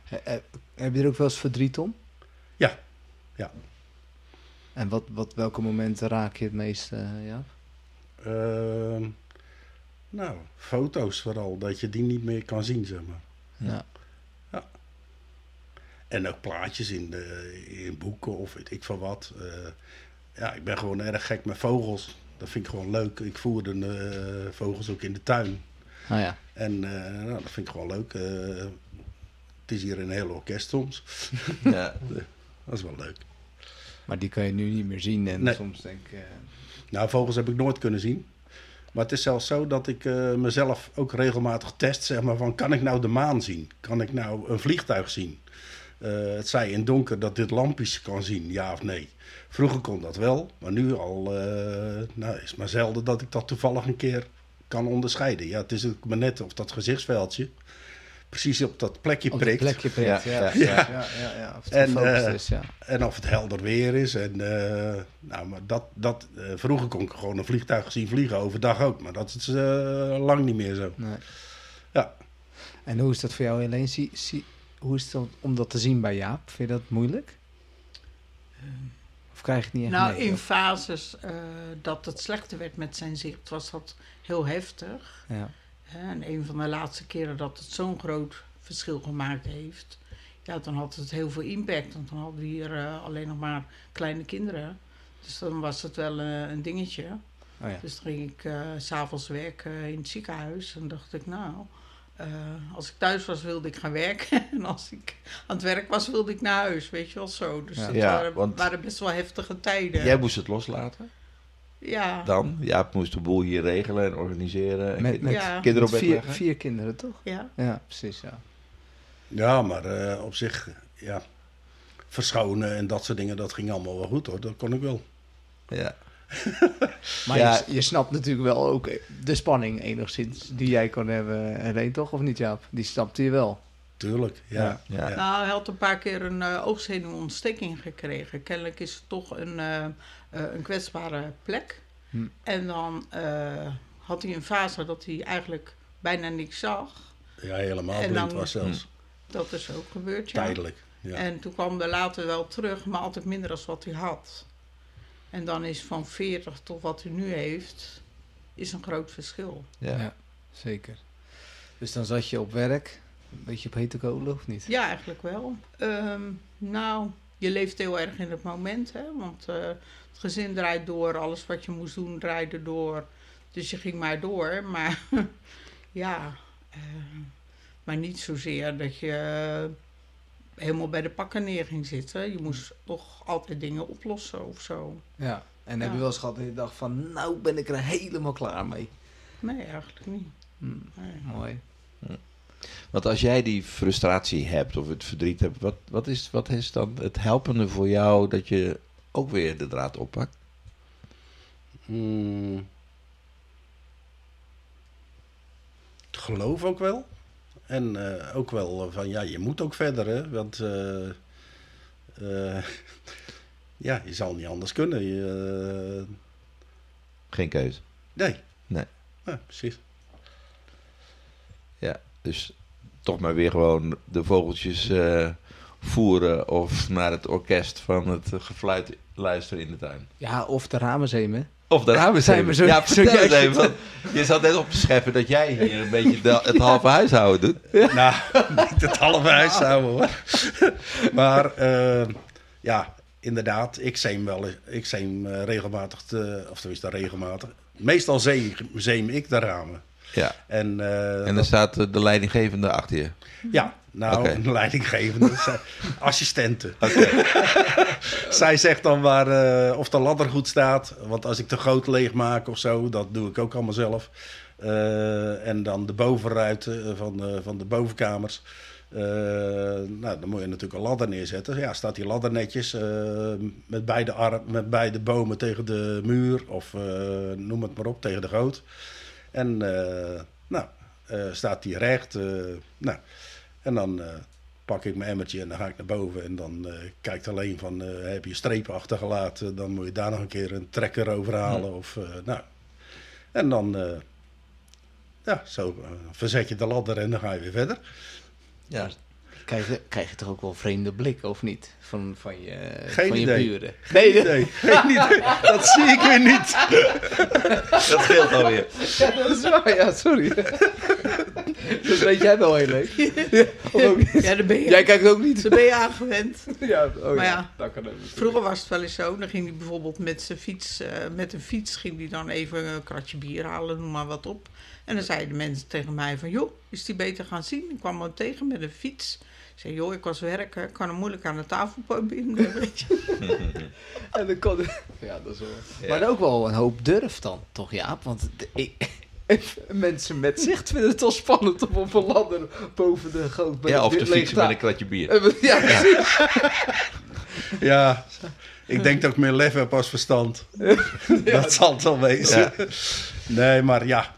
He- he- Heb je er ook wel eens verdriet om? Ja, ja. En wat, wat, welke momenten raak je het meest, eh ja? Ehm, nou, foto's vooral, dat je die niet meer kan zien, zeg maar. Ja. En ook plaatjes in, de, in boeken of weet ik van wat. Eh, ja, ik ben gewoon erg gek met vogels. Dat vind ik gewoon leuk. Ik voer de eh, vogels ook in de tuin. Ah ja. En eh, nou, dat vind ik gewoon leuk. Eh, het is hier een heel orkest soms. Ja. Dat is wel leuk. Maar die kan je nu niet meer zien en Nee. soms denk ik... eh, Nou, vogels heb ik nooit kunnen zien. Maar het is zelfs zo dat ik eh, mezelf ook regelmatig test, zeg maar, van kan ik nou de maan zien? Kan ik nou een vliegtuig zien? Eh, het zij in donker dat dit lampjes kan zien, ja of nee. Vroeger kon dat wel, maar nu al nou, is het maar zelden dat ik dat toevallig een keer kan onderscheiden. Ja, het is ook maar net of dat gezichtsveldje precies op dat plekje op prikt. plekje prikt. Ja, Ja, ja, ja, ja. ja. ja, Of het En, gefocust eh, is, ja. En of het helder weer is. En, eh, nou, maar dat, dat, eh, vroeger kon ik gewoon een vliegtuig zien vliegen, overdag ook. Maar dat is eh, lang niet meer zo. Nee. Ja. En hoe is dat voor jou, Helene? Zie, zie, hoe is het om- dat te zien bij Jaap? Vind je dat moeilijk? Of krijg je het niet echt Nou, mee? in fases eh, dat het slechter werd met zijn zicht, was dat heel heftig. Ja. En een van de laatste keren dat het zo'n groot verschil gemaakt heeft, ja, dan had het heel veel impact. Want dan hadden we hier eh, alleen nog maar kleine kinderen. Dus dan was het wel eh, een dingetje. Oh ja. Dus dan ging ik eh, s s'avonds werken in het ziekenhuis. En dacht ik, nou, eh, als ik thuis was wilde ik gaan werken. en als ik aan het werk was wilde ik naar huis. Weet je wel zo. Dus Ja. dat Ja, waren, want- waren best wel heftige tijden. Jij moest het loslaten Ja, dan. Jaap moest de boel hier regelen en organiseren. En Met, met, Ja. kinderen op met vier, vier kinderen, toch? ja. Ja, precies, ja. Ja, maar eh, op zich, ja, verschonen en dat soort dingen, dat ging allemaal wel goed hoor. Dat kon ik wel. Ja. Maar Ja. je, je snapt natuurlijk wel ook de spanning enigszins die jij kon hebben, Helene, toch? Of niet, Jaap? Die snapte je wel. Tuurlijk, ja. Ja. Ja. Ja. Nou, hij had een paar keer een uh, oogzenuwontsteking gekregen. Kennelijk is het toch een, eh, eh, een kwetsbare plek. Hm. En dan eh, had hij een fase dat hij eigenlijk bijna niks zag. Ja, helemaal En blind dan- was zelfs. Dat is ook gebeurd, ja. Tijdelijk. Ja. En toen kwam er later wel terug, maar altijd minder dan wat hij had. En dan is van 40 tot wat hij nu heeft, is een groot verschil. Ja. Ja. Zeker. Dus dan zat je op werk, een beetje op hete kolen, of niet? Ja, eigenlijk wel. Ehm, nou, je leeft heel erg in het moment, hè. Want eh, het gezin draait door, alles wat je moest doen draaide door. Dus je ging maar door. Maar ja, eh, maar niet zozeer dat je helemaal bij de pakken neer ging zitten. Je moest toch altijd dingen oplossen of zo. Ja. En heb je wel eens gehad dat je dacht van, nou ben ik er helemaal klaar mee. Nee, eigenlijk niet. Hm, Nee. mooi. Want als jij die frustratie hebt of het verdriet hebt, wat, wat, is, wat is dan het helpende voor jou dat je ook weer de draad oppakt? Hmm. Het geloof ook wel. En eh, ook wel van, ja, je moet ook verder, hè. Want, eh, eh, ja, je zal niet anders kunnen. Je, eh, Geen keuze. nee. Nee. Ja, precies. Ja, dus toch maar weer gewoon de vogeltjes eh, voeren of naar het orkest van het gefluit luisteren in de tuin. Ja, of de ramenzeemen. Of de ramen Zijn we zo- Ja, zo juist. even. want Je zat net op te scheppen dat jij hier een beetje de- het halve huishouden doet. Nou, niet het halve huishouden hoor. maar eh, ja, inderdaad, ik zeem wel ik zeem eh, regelmatig, te, of tenminste regelmatig. Meestal zeem, zeem ik de ramen. Ja, En, eh, en dan dat- staat eh, de leidinggevende achter je. ja, nou, Oké. een leidinggevende, assistenten. Zij zegt dan waar, eh, of de ladder goed staat. Want als ik de goot leegmaak of zo, dat doe ik ook allemaal zelf. En dan de bovenruiten van, de- van de bovenkamers. Nou, dan moet je natuurlijk een ladder neerzetten. Ja, staat die ladder netjes met, beide arm, met beide bomen tegen de muur of noem het maar op, tegen de goot. En eh, nou, eh, staat die recht. eh, nou, en dan pak ik mijn emmertje en dan ga ik naar boven. En dan eh kijkt alleen van, heb je strepen achtergelaten? Dan moet je daar nog een keer een trekker overhalen. Of, eh, nou. En dan, ja, zo verzet je de ladder en dan ga je weer verder. Ja, Krijg je, krijg je toch ook wel vreemde blik, of niet? Van, van je, Geen van je buren. Nee, nee, geen idee. dat zie ik weer niet. dat scheelt alweer. Ja, dat is waar, ja, sorry. dat weet jij wel heel leuk. Ja, of ook niet? Ja, daar ben je, Jij kijkt ook niet. daar ben je aan gewend. Ja, oh Maar ja, dat kan ook natuurlijk. Vroeger was het wel eens zo, dan ging hij bijvoorbeeld met zijn fiets, eh, met een fiets ging hij dan even een kratje bier halen, noem maar wat op. En dan zeiden mensen tegen mij van, joh, is die beter gaan zien? Ik kwam hem tegen met een fiets. Ik zei, joh, ik was werken, ik kan hem moeilijk aan de tafel binden, weet je. En dan kon... Ja, dat is wel... Ja. Maar ook wel een hoop durf dan, toch Jaap? Want de- ik... mensen met zicht vinden het wel spannend om op een ladder boven de goot... Ja, of de te fietsen met een kratje bier. Eh, Ja, precies. Ja, ik denk dat ik meer lef heb als verstand. dat zal het wel wezen. Nee, maar ja.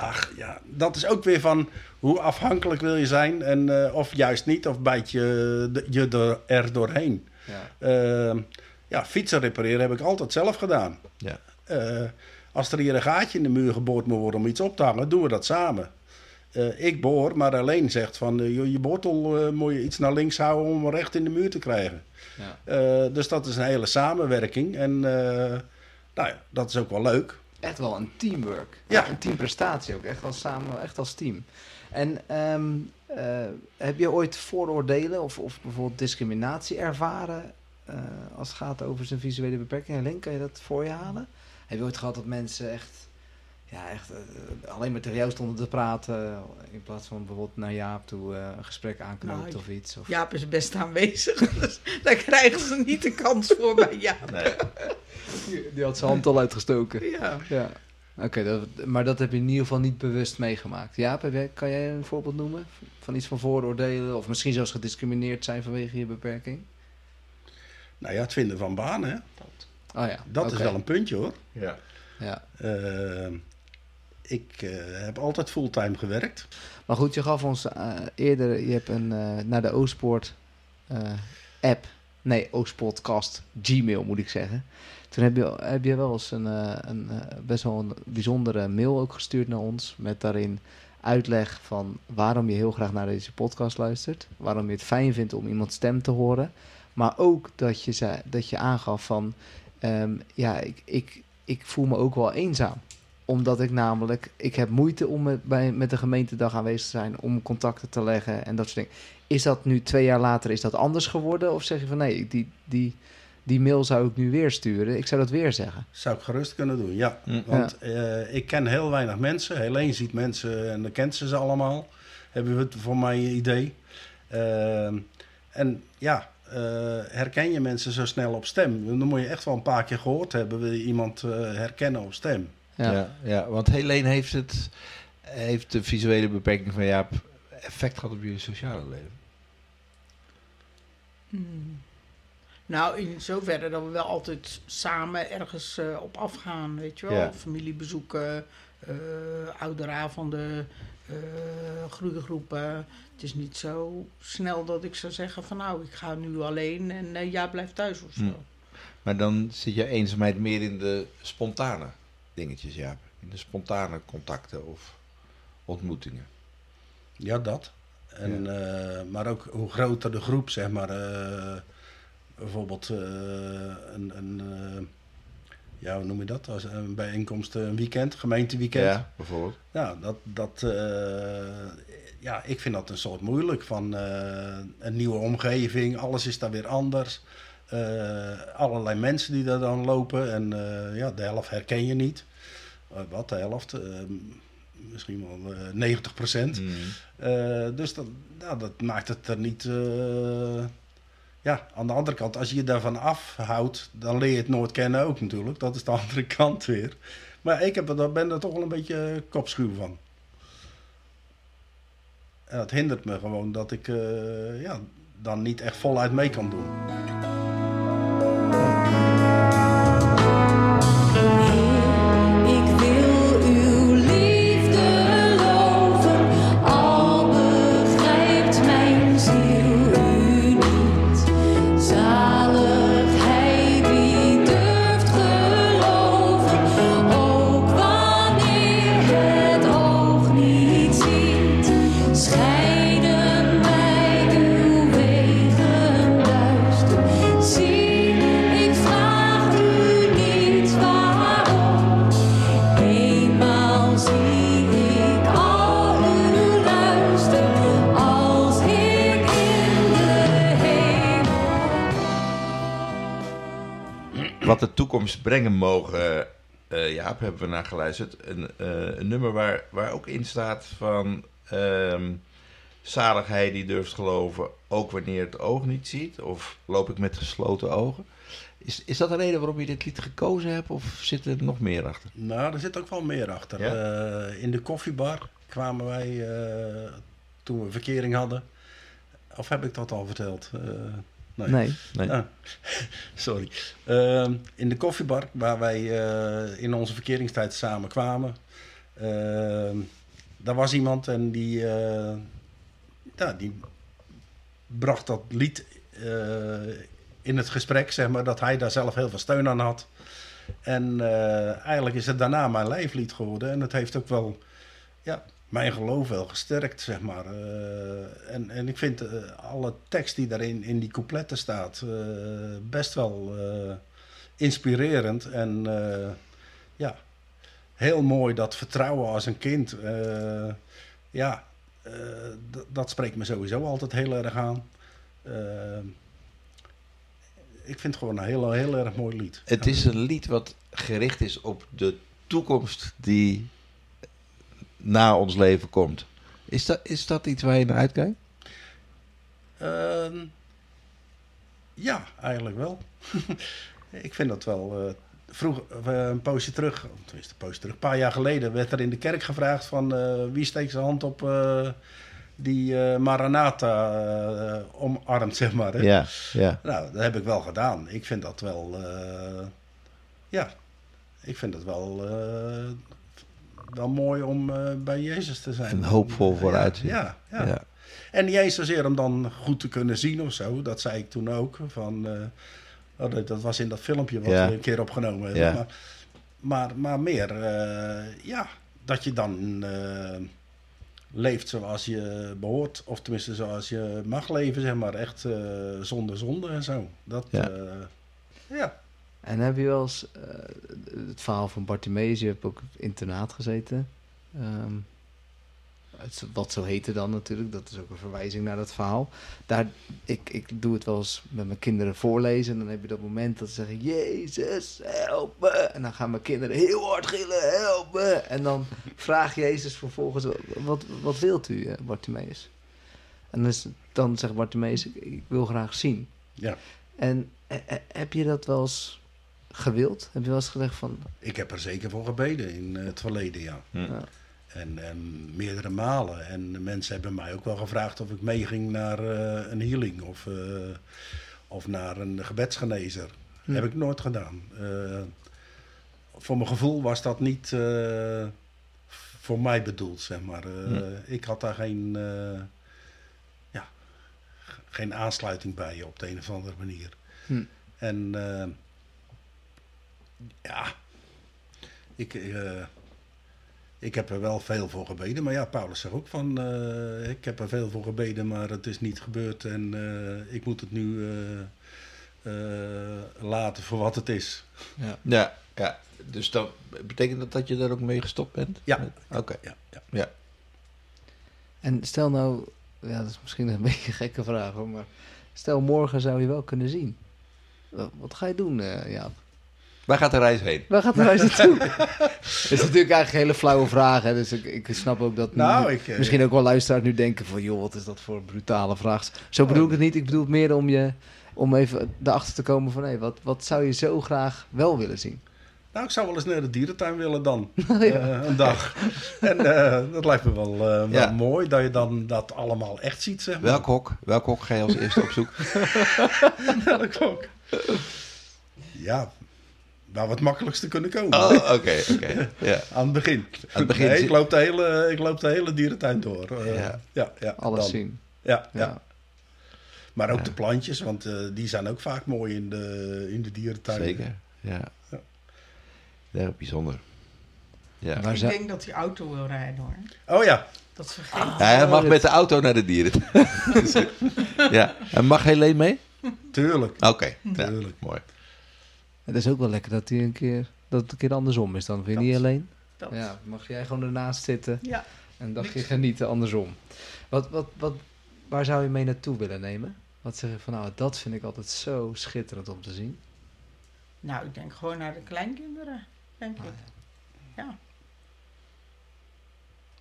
Ach, ja. Dat is ook weer van hoe afhankelijk wil je zijn. En, eh, of juist niet, of bijt je je er, doorheen. Ja. Eh, ja, fietsen repareren heb ik altijd zelf gedaan. Ja. Eh, als er hier een gaatje in de muur geboord moet worden om iets op te hangen, doen we dat samen. Eh, ik boor, maar alleen zegt van joh, je boortel moet je iets naar links houden om recht in de muur te krijgen. Ja. Dus dat is een hele samenwerking. En nou ja, dat is ook wel leuk. Echt wel een teamwork. Ja. Een teamprestatie ook. Echt als samen, echt als team. En ehm, eh, heb je ooit vooroordelen of, of bijvoorbeeld discriminatie ervaren eh, als het gaat over zijn visuele beperking? Helene, kan je dat voor je halen? Heb je ooit gehad dat mensen echt, ja, echt eh, alleen maar tegen jou stonden te praten in plaats van bijvoorbeeld naar Jaap toe eh, een gesprek aanknoopt Nou, of iets? Of... Jaap is best aanwezig, dus daar krijgen ze niet de kans voor bij Jaap. Nee. Die had zijn hand al uitgestoken. Ja. Ja. Oké, dat, maar dat heb je in ieder geval niet bewust meegemaakt. Jaap, heb jij, kan jij een voorbeeld noemen van iets van vooroordelen of misschien zelfs gediscrimineerd zijn vanwege je beperking? Nou ja, het vinden van banen, hè? Oh ja, dat is wel een puntje hoor. Ja. Ja. Eh, ik eh, heb altijd fulltime gewerkt. Maar goed, je gaf ons eh, eerder, je hebt een, eh, naar de Oostpoort app, nee, Oostpodcast, Gmail moet ik zeggen. Toen heb je, heb je wel eens een, een best wel een bijzondere mail ook gestuurd naar ons. Met daarin uitleg van waarom je heel graag naar deze podcast luistert. Waarom je het fijn vindt om iemands stem te horen. Maar ook dat je, zei, dat je aangaf van, ehm, ja, ik, ik, ik voel me ook wel eenzaam omdat ik namelijk, ik heb moeite om met, bij, met de gemeentedag aanwezig te zijn, om contacten te leggen en dat soort dingen. Is dat nu twee jaar later, is dat anders geworden? Of zeg je van nee, die, die, die mail zou ik nu weer sturen. Ik zou dat weer zeggen. Zou ik gerust kunnen doen, ja. Want eh, ik ken heel weinig mensen. Helene ziet mensen en dan kent ze ze allemaal. Hebben we het voor mijn idee. Ehm, En ja, eh, herken je mensen zo snel op stem? Dan moet je echt wel een paar keer gehoord hebben, wil je iemand eh, herkennen op stem. Ja. Ja. Ja, want Helene heeft, het, heeft de visuele beperking van Jaap effect gehad op je sociale leven. Hmm. Nou, in zoverre dat we wel altijd samen ergens eh, op afgaan, weet je wel. Ja. Familiebezoeken, eh ouderavonden, eh groeigroepen. Het is niet zo snel dat ik zou zeggen van nou, ik ga nu alleen en eh, ja, blijf thuis of zo. Hm. Maar dan zit je eenzaamheid meer in de spontane dingetjes, Jaap. In de spontane contacten of ontmoetingen. Ja, dat. En, eh, maar ook hoe groter de groep, zeg maar. eh, bijvoorbeeld eh, een, een ja, hoe noem je dat? Als een bijeenkomst, een weekend, gemeenteweekend. Ja, bijvoorbeeld. Ja, dat, dat, ja, ik vind dat een soort moeilijk. Van een nieuwe omgeving, alles is daar weer anders. Eh, allerlei mensen die daar dan lopen. En eh, ja, de helft herken je niet. Eh, wat, de helft? Eh, misschien wel eh 90 procent. Mm. Dus dat, ja, dat maakt het er niet. ja, aan de andere kant, als je je daarvan afhoudt, dan leer je het nooit kennen ook natuurlijk. Dat is de andere kant weer. Maar ik heb er, ben er toch wel een beetje kopschuw van. En dat hindert me gewoon dat ik ja, dan niet echt voluit mee kan doen. Brengen mogen, eh Jaap, hebben we naar geluisterd. Een, eh, een nummer waar, waar ook in staat van... ehm zaligheid die durft geloven, ook wanneer het oog niet ziet. Of loop ik met gesloten ogen. Is, is dat de reden waarom je dit lied gekozen hebt? Of zit er nog meer achter? Nou, er zit ook wel meer achter. Ja? Eh, in de koffiebar kwamen wij toen we verkering hadden. Of heb ik dat al verteld? Eh, nee. Nee. Nee. Ah, sorry. Ehm, in de koffiebar waar wij eh, in onze verkeringstijd samen kwamen. ehm, daar was iemand en die, eh, ja, die bracht dat lied eh, in het gesprek, zeg maar, dat hij daar zelf heel veel steun aan had. En eigenlijk is het daarna mijn lijflied geworden. En het heeft ook wel ja, mijn geloof wel gesterkt, zeg maar. Eh, en, en ik vind eh, alle tekst die daarin in die coupletten staat eh, best wel inspirerend. En ja, heel mooi dat vertrouwen als een kind. ja, dat spreekt me sowieso altijd heel erg aan. Ik vind het gewoon een heel, heel erg mooi lied. Het is een lied wat gericht is op de toekomst die na ons leven komt. Is dat, is dat iets waar je naar uitkijkt? Ehm, ja, eigenlijk wel. ik vind dat wel. eh vroeger, eh, een poosje terug, tenminste een poosje terug, een paar jaar geleden, werd er in de kerk gevraagd van eh, wie steekt zijn hand op die Maranatha omarmt, zeg maar. Hè? Ja, ja. Nou, dat heb ik wel gedaan. Ik vind dat wel, ja, ik vind het wel, wel mooi om eh, bij Jezus te zijn. En hoopvol vooruitzien. Ja, ja. En niet eens zozeer om dan goed te kunnen zien of zo. Dat zei ik toen ook. Van, eh, oh, dat, was in dat filmpje wat Ja. we een keer opgenomen hebben. Ja. Maar, maar, maar meer, eh, ja, dat je dan leeft zoals je behoort. Of tenminste zoals je mag leven, zeg maar. Echt zonder zonde en zo. Dat, Ja. ja. En heb je wel eens eh, het verhaal van Bartimeus, je hebt ook op internaat gezeten. Ehm, het, wat zo heette dan natuurlijk, dat is ook een verwijzing naar dat verhaal. Daar, ik, ik doe het wel eens met mijn kinderen voorlezen. En dan heb je dat moment dat ze zeggen, Jezus, help me. En dan gaan mijn kinderen heel hard gillen, help me. En dan vraagt Jezus vervolgens, wat, wat wilt u, eh, Bartimeus? En dan, is, dan zegt Bartimeus, ik, ik wil graag zien. Ja. En eh, heb je dat wel eens gewild? Heb je wel eens gezegd van... Ik heb er zeker voor gebeden in eh, het verleden, ja. Hm. Ja. En, en meerdere malen. En mensen hebben mij ook wel gevraagd of ik meeging naar eh, een healing of, eh, of naar een gebedsgenezer. Hm. Heb ik nooit gedaan. Eh, voor mijn gevoel was dat niet eh, voor mij bedoeld, zeg maar. Eh, Hm. Ik had daar geen, eh, ja, geen aansluiting bij op de een of andere manier. Hm. En eh, ja, ik, eh, ik heb er wel veel voor gebeden. Maar ja, Paulus zegt ook van, eh, ik heb er veel voor gebeden, maar het is niet gebeurd. En eh, ik moet het nu eh, eh, laten voor wat het is. Ja. Ja, ja. Dus dan betekent dat dat je daar ook mee gestopt bent? Ja. Oké. Ja, ja. En stel nou, ja, dat is misschien een beetje een gekke vraag hoor, maar stel morgen zou je wel kunnen zien. Wat, wat ga je doen, eh Jaap? Waar gaat de reis heen? Waar gaat de reis naartoe? Dat is natuurlijk eigenlijk een hele flauwe vraag, hè? dus ik, ik snap ook dat Nou, nu- ik, eh, misschien ook wel luisteraars nu denken van, joh, wat is dat voor een brutale vraag. Zo bedoel ik het niet, ik bedoel het meer om je, om even erachter te komen van, hé, wat, wat zou je zo graag wel willen zien? Nou, ik zou wel eens naar de dierentuin willen dan. Ja. Eh, een dag. En eh, dat lijkt me wel, eh, wel Ja. mooi dat je dan dat allemaal echt ziet, zeg maar. Welk hok? Welk hok ga je als eerste op zoek? Welk ook. Ja, waar we het makkelijkste kunnen komen. Oh, oké, oké. Ja. Aan het begin. Aan het begin Nee, ik, loop de hele, ik loop de hele dierentuin door. Eh, Ja. ja. Ja, Alles dan. zien. Ja, ja. Ja. Maar ook Ja. de plantjes, want eh, die zijn ook vaak mooi in de, in de dierentuin. Zeker, ja. Ja. Ja, bijzonder. Ja. Ik denk dat hij auto wil rijden hoor. Oh ja, Dat vergeet Ja, hij mag met de auto naar de dieren. ja. En mag Helene mee? tuurlijk. Oké, ja, Tuurlijk. mooi. Het is ook wel lekker dat, hij een keer, dat het een keer andersom is dan. Vind je Dat. niet alleen? dat. Ja, mag jij gewoon ernaast zitten Ja. en dan je genieten andersom. Wat, wat, wat, waar zou je mee naartoe willen nemen? Wat zeg je van, nou, dat vind ik altijd zo schitterend om te zien. Nou, ik denk gewoon naar de kleinkinderen, denk ik. Ja,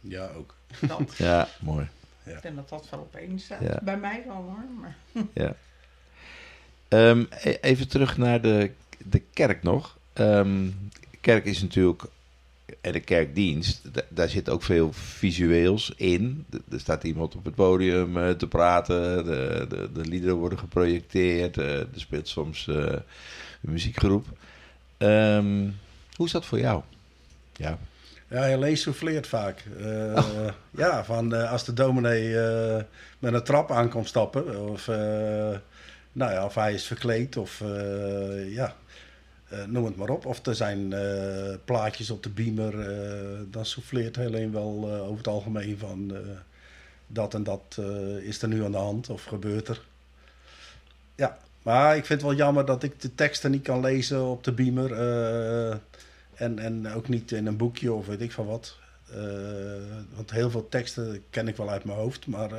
Ja, ook. dat. Ja, mooi. ik denk dat dat wel opeens staat. Ja. Bij mij wel hoor. Maar Ja. Ehm, e- even terug naar de, de kerk nog. Ehm, kerk is natuurlijk, en de kerkdienst, da- daar zit ook veel visueels in. Er staat iemand op het podium eh, te praten, de, de, de liederen worden geprojecteerd, eh, er speelt soms eh, een muziekgroep. Ehm, hoe is dat voor jou? Ja. Ja, Helene souffleert vaak. Eh, Ja, van als de dominee met een trap aan komt stappen. Of, nou ja, of hij is verkleed. Of ja, eh, noem het maar op. Of er zijn eh, plaatjes op de beamer. eh, dan souffleert Helene wel over het algemeen van... dat en dat is er nu aan de hand of gebeurt er. Ja, maar ik vind het wel jammer dat ik de teksten niet kan lezen op de beamer. en, en ook niet in een boekje of weet ik van wat. Want heel veel teksten ken ik wel uit mijn hoofd. Maar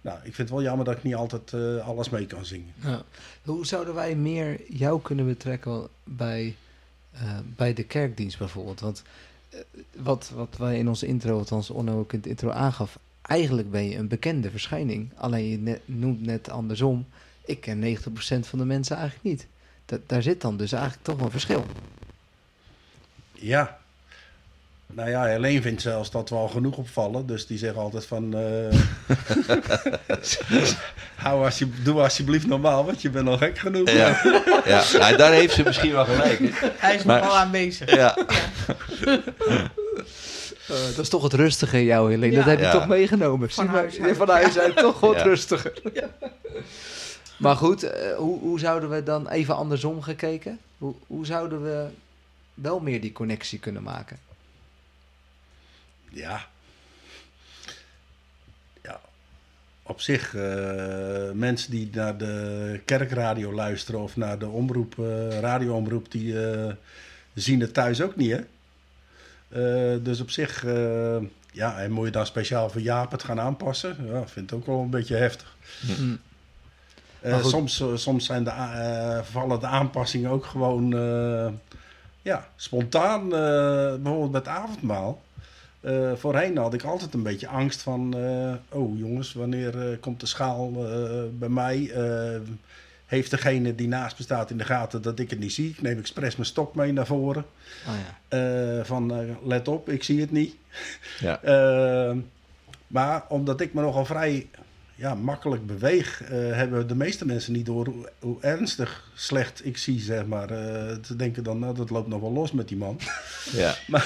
nou, ik vind het wel jammer dat ik niet altijd eh, alles mee kan zingen. Ja. Hoe zouden wij meer jou kunnen betrekken bij, eh, bij de kerkdienst bijvoorbeeld? Want eh, wat, wat wij in onze intro, althans Onno ook in het intro aangaf, eigenlijk ben je een bekende verschijning. Alleen je ne- noemt net andersom. Ik ken 90% van de mensen eigenlijk niet. Da- daar zit dan dus eigenlijk toch een verschil. Ja. Nou ja, Helene vindt zelfs dat we al genoeg opvallen. Dus die zegt altijd van... eh, hou alsje, doe alsjeblieft normaal, want je bent al gek genoeg. Ja, ja. Nou, daar heeft ze misschien wel gelijk. hè. hij is Maar- nog wel aanwezig. Ja. Eh, dat is toch het rustige in jou, Helene. Dat heb je Ja. toch meegenomen. Van huis uit. van huis uit toch wat Ja. rustiger. Maar goed, eh, hoe, hoe zouden we dan even andersom gekeken? Hoe, hoe zouden we wel meer die connectie kunnen maken? Ja. Ja. Op zich, eh, mensen die naar de kerkradio luisteren of naar de omroep, eh, radioomroep, die eh, zien het thuis ook niet, hè? Eh, dus op zich, eh, ja, en moet je dan speciaal voor Jaap het gaan aanpassen? Ja, ik vind het ook wel een beetje heftig. Hm. Eh, soms, soms zijn de, eh, vallen de aanpassingen ook gewoon eh, ja, spontaan. eh, bijvoorbeeld met avondmaal. Eh, voorheen had ik altijd een beetje angst van... eh, oh jongens, wanneer eh, komt de schaal eh, bij mij? Eh, heeft degene die naast me staat in de gaten dat ik het niet zie? Ik neem expres mijn stok mee naar voren. Oh ja. Eh, van eh, let op, ik zie het niet. Ja. Maar omdat ik me nogal vrij ja, makkelijk beweeg, eh, hebben de meeste mensen niet door hoe, hoe ernstig slecht ik zie, zeg maar. Eh, te denken dan, nou, dat loopt nog wel los met die man. Ja.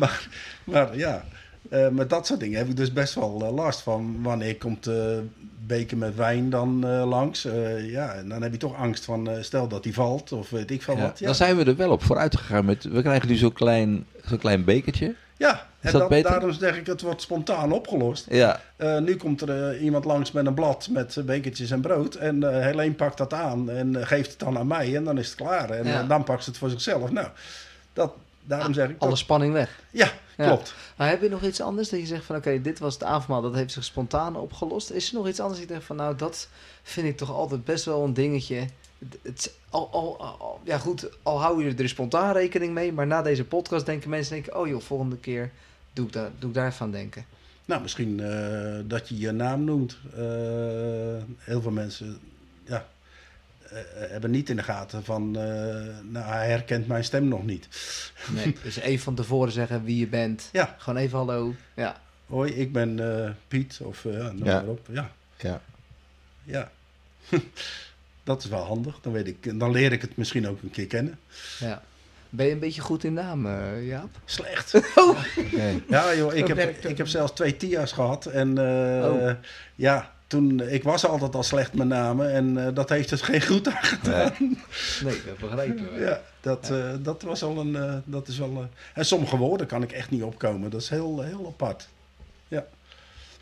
maar, maar ja, eh, met dat soort dingen heb ik dus best wel last van. Wanneer komt de beker met wijn dan langs? Ja, en dan heb je toch angst van, stel dat die valt of weet ik veel Ja, wat. Ja, Dan zijn we er wel op vooruit gegaan. Met, we krijgen nu zo'n klein, zo'n klein bekertje. ja. En dat daarom zeg ik, het wordt spontaan opgelost. Ja, Eh, nu komt er eh, iemand langs met een blad met eh, bekertjes en brood. En eh Helene pakt dat aan en geeft het dan aan mij. En dan is het klaar. En Ja. dan pakt ze het voor zichzelf. Nou, dat, daarom zeg ik... Alle dat- spanning weg. ja, Ja. klopt. Maar heb je nog iets anders dat je zegt van oké, dit was het avondmaal, dat heeft zich spontaan opgelost. Is er nog iets anders dat je denkt van nou, dat vind ik toch altijd best wel een dingetje. Het, het- al, al, al- ja goed, al hou je er spontaan rekening mee, maar na deze podcast denken mensen denken, oh joh, volgende keer doe ik, daar, doe ik daar even aan denken. Nou, misschien eh, dat je je naam noemt. Eh, heel veel mensen ja, eh, hebben niet in de gaten van... eh, nou, hij herkent mijn stem nog niet. Nee, dus even van tevoren zeggen wie je bent. Ja. Gewoon even hallo. Ja. Hoi, ik ben eh, Piet. Of eh, noem Ja. maar op. Ja, ja. ja. dat is wel handig. Dan, weet ik, dan leer ik het misschien ook een keer kennen. ja. Ben je een beetje goed in namen, eh, Jaap? Slecht. Nee. Ja, joh, ik heb, ik heb zelfs twee TIA's gehad. En eh, Oh. ja, toen, ik was altijd al slecht met namen. En eh, dat heeft het geen goed aan. Nee. Nee, dat begrijpen we. Ja, dat, eh, dat was al een. eh, dat is wel, en sommige woorden kan ik echt niet opkomen. Dat is heel, heel apart. Ja.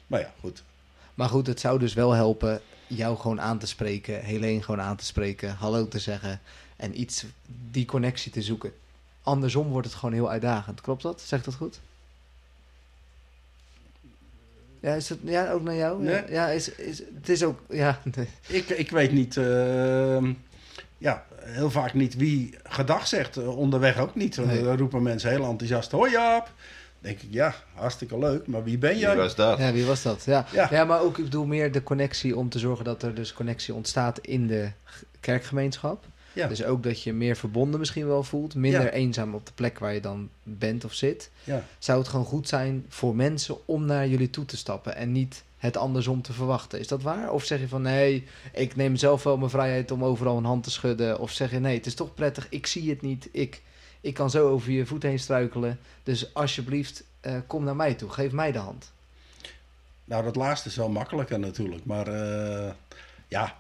Maar ja, goed. Maar goed, het zou dus wel helpen jou gewoon aan te spreken, Helene gewoon aan te spreken, hallo te zeggen en iets, die connectie te zoeken. Andersom wordt het gewoon heel uitdagend. Klopt dat? Zegt dat goed? Ja, is het ja, ook naar jou? Nee. Ja, is, is, het is ook, ja. Ik, ik weet niet. ehm, ja, heel vaak niet wie gedag zegt. eh, onderweg ook niet. Want Nee. Dan roepen mensen heel enthousiast. Hoi Jaap. denk ik, ja, hartstikke leuk. Maar wie ben Wie jij? was dat? ja, wie was dat? Ja. Ja. Ja. maar ook, ik bedoel meer de connectie om te zorgen dat er dus connectie ontstaat in de kerkgemeenschap. Ja. Dus ook dat je meer verbonden misschien wel voelt, minder Ja. eenzaam op de plek waar je dan bent of zit. Ja. zou het gewoon goed zijn voor mensen om naar jullie toe te stappen en niet het andersom te verwachten. Is dat waar? Of zeg je van nee, ik neem zelf wel mijn vrijheid om overal een hand te schudden? Of zeg je nee, het is toch prettig, ik zie het niet, ik, ik kan zo over je voet heen struikelen. Dus alsjeblieft, eh, kom naar mij toe, geef mij de hand. Nou, dat laatste is wel makkelijker natuurlijk. Maar eh, ja,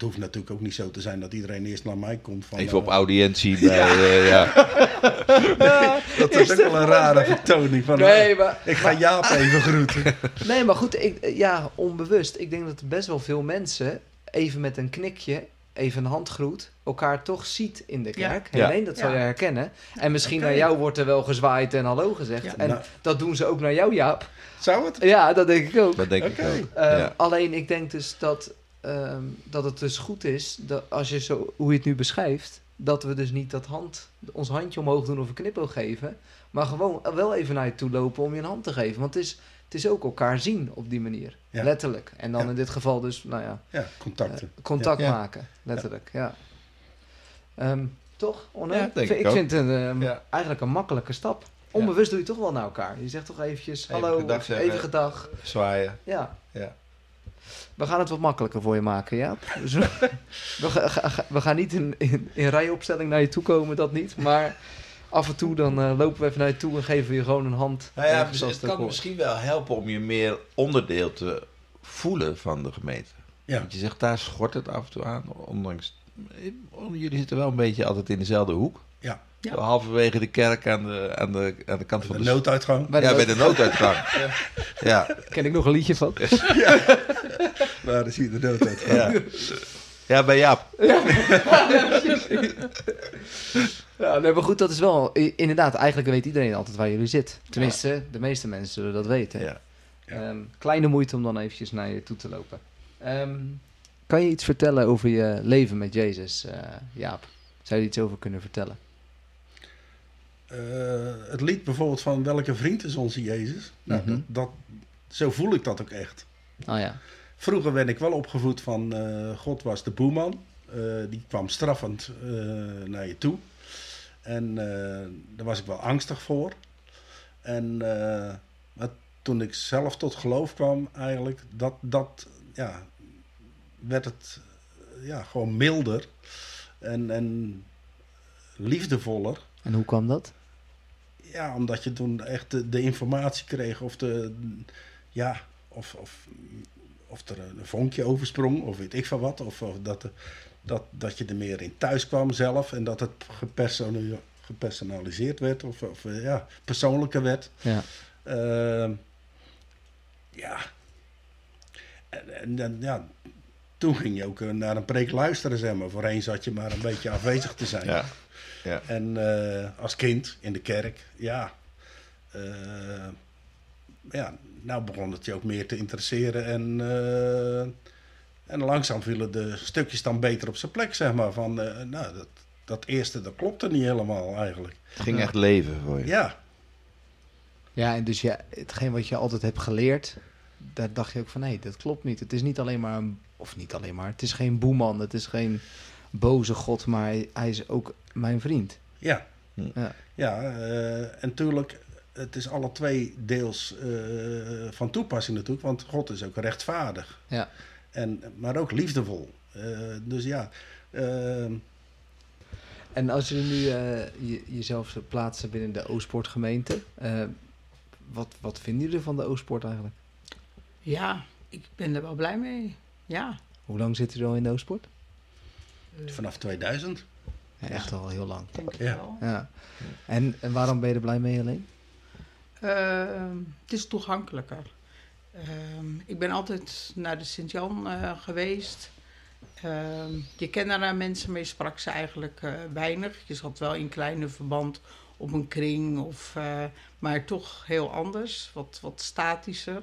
het hoeft natuurlijk ook niet zo te zijn dat iedereen eerst naar mij komt. Van, Even op eh, audiëntie bij... eh, ja. Dat is ook wel een rare vertoning. Van, eh, maar, ik ga Jaap even groeten. nee, maar goed, ik, ja, onbewust. Ik denk dat best wel veel mensen even met een knikje, even een handgroet, elkaar toch ziet in de kerk. Ja. Helene, dat zal Ja. je herkennen. En misschien naar jou wordt er wel gezwaaid en hallo gezegd. Ja. En Nou. dat doen ze ook naar jou, Jaap. Zou het? Ja, dat denk ik ook. Dat denk ik ook. Eh, ja. Alleen ik denk dus dat, ehm, dat het dus goed is, dat als je zo, hoe je het nu beschrijft, dat we dus niet dat hand, ons handje omhoog doen of een knipoog geven, maar gewoon wel even naar je toe lopen om je een hand te geven. Want het is, het is ook elkaar zien op die manier, Ja. letterlijk. En dan Ja. in dit geval dus, nou ja, Ja, contacten. eh, contact Ja. maken, letterlijk, ja. Ehm, toch, Onno? Ja, denk ik, ik ik ook. vind het een, ehm, Ja. eigenlijk een makkelijke stap. Onbewust doe je toch wel naar elkaar. Je zegt toch eventjes Even hallo, gedag even gedag. Zwaaien. Ja. Ja. We gaan het wat makkelijker voor je maken, ja. Dus we, we, ga- ga- ga- we gaan niet in, in, in rijopstelling naar je toe komen, dat niet. Maar af en toe dan eh, lopen we even naar je toe en geven we je gewoon een hand. Nou ja, dus als het het kan hoort. misschien wel helpen om je meer onderdeel te voelen van de gemeente. Ja. Want je zegt, daar schort het af en toe aan. Ondanks, jullie zitten wel een beetje altijd in dezelfde hoek. Ja. Ja. Zo halverwege de kerk aan de, aan de, aan de kant van De nooduitgang. Bij de ja, nood- bij de nooduitgang. ja. ken ik nog een liedje van. Waar is hier de nooduitgang? Ja. ja, bij Jaap. Ja, nee, maar goed, dat is wel... Inderdaad, eigenlijk weet iedereen altijd waar jullie zit. Tenminste, de meeste mensen zullen dat weten. Ja. Ja. Ehm, kleine moeite om dan eventjes naar je toe te lopen. Ehm, kan je iets vertellen over je leven met Jezus, eh, Jaap? Zou je er iets over kunnen vertellen? Eh, het lied bijvoorbeeld van Welke vriend is onze Jezus? Nou, Mhm. dat, dat, zo voel ik dat ook echt. Oh ja. Vroeger werd ik wel opgevoed van eh, God was de boeman. Eh, die kwam straffend naar je toe. En daar was ik wel angstig voor. En maar toen ik zelf tot geloof kwam, eigenlijk, dat, dat ja, werd het ja, gewoon milder en, en liefdevoller. En hoe kwam dat? Ja, omdat je toen echt de, de informatie kreeg of de ja, of, of, of er een vonkje oversprong, of weet ik van wat. Of, of dat, dat, dat je er meer in thuis kwam zelf en dat het gepersonali- gepersonaliseerd werd, of, of eh, ja, persoonlijker werd. Ja. Ehm, ja. En, en dan, ja, toen ging je ook eh, naar een preek luisteren, zeg maar. Voorheen zat je maar een beetje afwezig te zijn. Ja. Ja. En eh, als kind in de kerk, ja. eh, ja, nou begon het je ook meer te interesseren. En, eh, en langzaam vielen de stukjes dan beter op zijn plek, zeg maar. Van, eh, nou, dat, dat eerste, dat klopte niet helemaal eigenlijk. Het ging echt leven voor je. Ja, Ja, en dus ja, hetgeen wat je altijd hebt geleerd, daar dacht je ook van, nee, dat klopt niet. Het is niet alleen maar, een, of niet alleen maar, het is geen boeman, het is geen boze god, maar hij, is ook mijn vriend. ja. Ja. Ja, eh, en tuurlijk, het is alle twee deels eh, van toepassing natuurlijk, want God is ook rechtvaardig. Ja. En, maar ook liefdevol. Eh, dus ja, eh, En als je nu eh, je, jezelf zou plaatsen binnen de Oostpoortgemeente, eh, wat, wat vinden jullie van de Oostpoort eigenlijk? Ja, ik ben er wel blij mee. Ja. Hoe lang zit u al in de Oostpoort? Vanaf 2000. Ja, echt al heel lang. Denk ik Ja. wel. Ja. En, en waarom ben je er blij mee alleen? Ehm, het is toegankelijker. Ehm, ik ben altijd naar de Sint-Jan eh, geweest. Ehm, je kende daar mensen mee, sprak ze eigenlijk eh, weinig. Je zat wel in kleine verband op een kring, of, eh, maar toch heel anders, wat, wat statischer.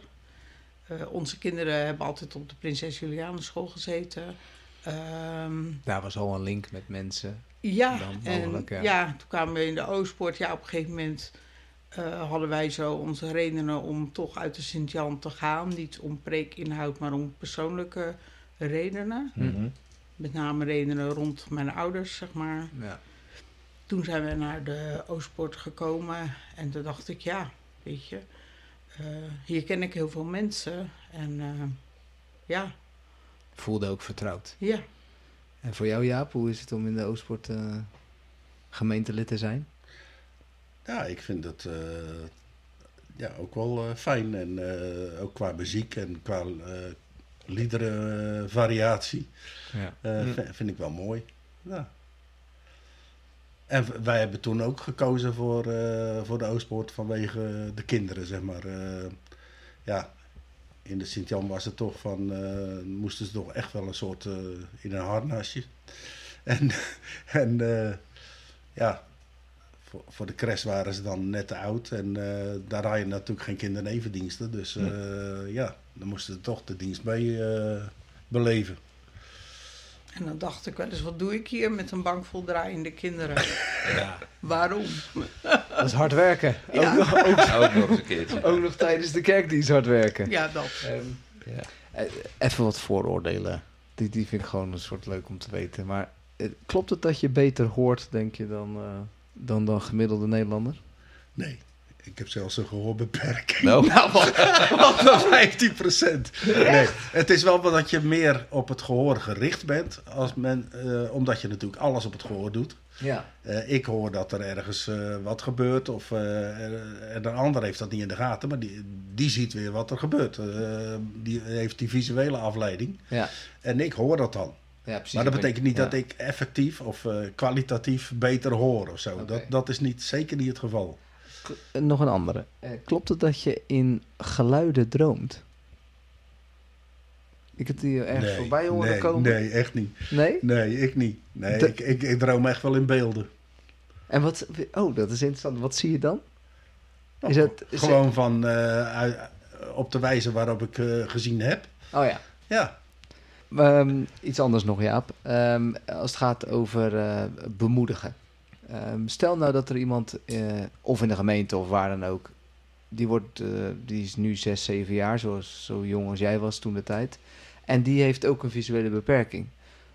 Eh, onze kinderen hebben altijd op de Prinses Juliana school gezeten. Ehm, Daar was al een link met mensen. ja, Dan en mogelijk, ja. ja. toen kwamen we in de Oostpoort. Ja, op een gegeven moment eh, hadden wij zo onze redenen om toch uit de Sint-Jan te gaan. Niet om preekinhoud, maar om persoonlijke redenen. Mhm. Met name redenen rond mijn ouders, zeg maar. Ja. Toen zijn we naar de Oostpoort gekomen. En toen dacht ik, ja, weet je... eh, hier ken ik heel veel mensen. En eh, ja, Voelde ook vertrouwd. ja. En voor jou Jaap, hoe is het om in de Oostpoort eh, gemeentelid te zijn? Ja, ik vind het eh, ja, ook wel eh, fijn. En eh, ook qua muziek en qua eh liederenvariatie Ja. eh, Hm. v- vind ik wel mooi. Ja. En wij hebben toen ook gekozen voor, eh, voor de Oostpoort vanwege de kinderen, zeg maar. Eh, ja, in de Sint-Jan was het toch van, eh, moesten ze toch echt wel een soort eh, in een harnasje. En, en eh, ja, voor, voor de crash waren ze dan net te oud. En daar had je natuurlijk geen kindernevendiensten. Dus eh, ja, dan moesten ze toch de dienst mee eh, beleven. En dan dacht ik wel eens, wat doe ik hier met een bank vol draaiende kinderen? Waarom? Dat is hard werken. Ja. Ook, nog, ook, Ook nog eens een keertje. ook nog tijdens de kerkdienst hard werken. Ja, dat. ja. Eh, Even wat vooroordelen. Die, die vind ik gewoon een soort leuk om te weten. Maar eh, klopt het dat je beter hoort, denk je, dan, eh, dan, dan gemiddelde Nederlander? Nee, ik heb zelfs een gehoorbeperking. Nou, Wat dan 15 procent. Nee, het is wel dat je meer op het gehoor gericht bent. Als men, eh, omdat je natuurlijk alles op het gehoor doet. Ja. Eh, ik hoor dat er ergens eh, wat gebeurt. Of, eh, en een ander heeft dat niet in de gaten. Maar die, die ziet weer wat er gebeurt. Eh, die heeft die visuele afleiding. Ja. En ik hoor dat dan. ja, precies. Maar dat betekent niet Ja. dat ik effectief of eh, kwalitatief beter hoor of zo. Dat, dat is niet, zeker niet het geval. Nog een andere. Eh, klopt het dat je in geluiden droomt? Ik heb die ergens voorbij horen nee, komen. nee, echt niet. Nee? Nee, ik niet. Nee, ik, ik, ik droom echt wel in beelden. En wat... Oh, dat is interessant. Wat zie je dan? Is Oh, het... is Gewoon van eh, op de wijze waarop ik eh, gezien heb. het- oh ja. Ja, Ehm, iets anders nog, Jaap. Ehm, als het gaat over bemoedigen. Ehm, stel nou dat er iemand, eh, of in de gemeente of waar dan ook, die, wordt, eh, die is nu 6, 7 jaar, zo jong als jij was toen de tijd. En die heeft ook een visuele beperking.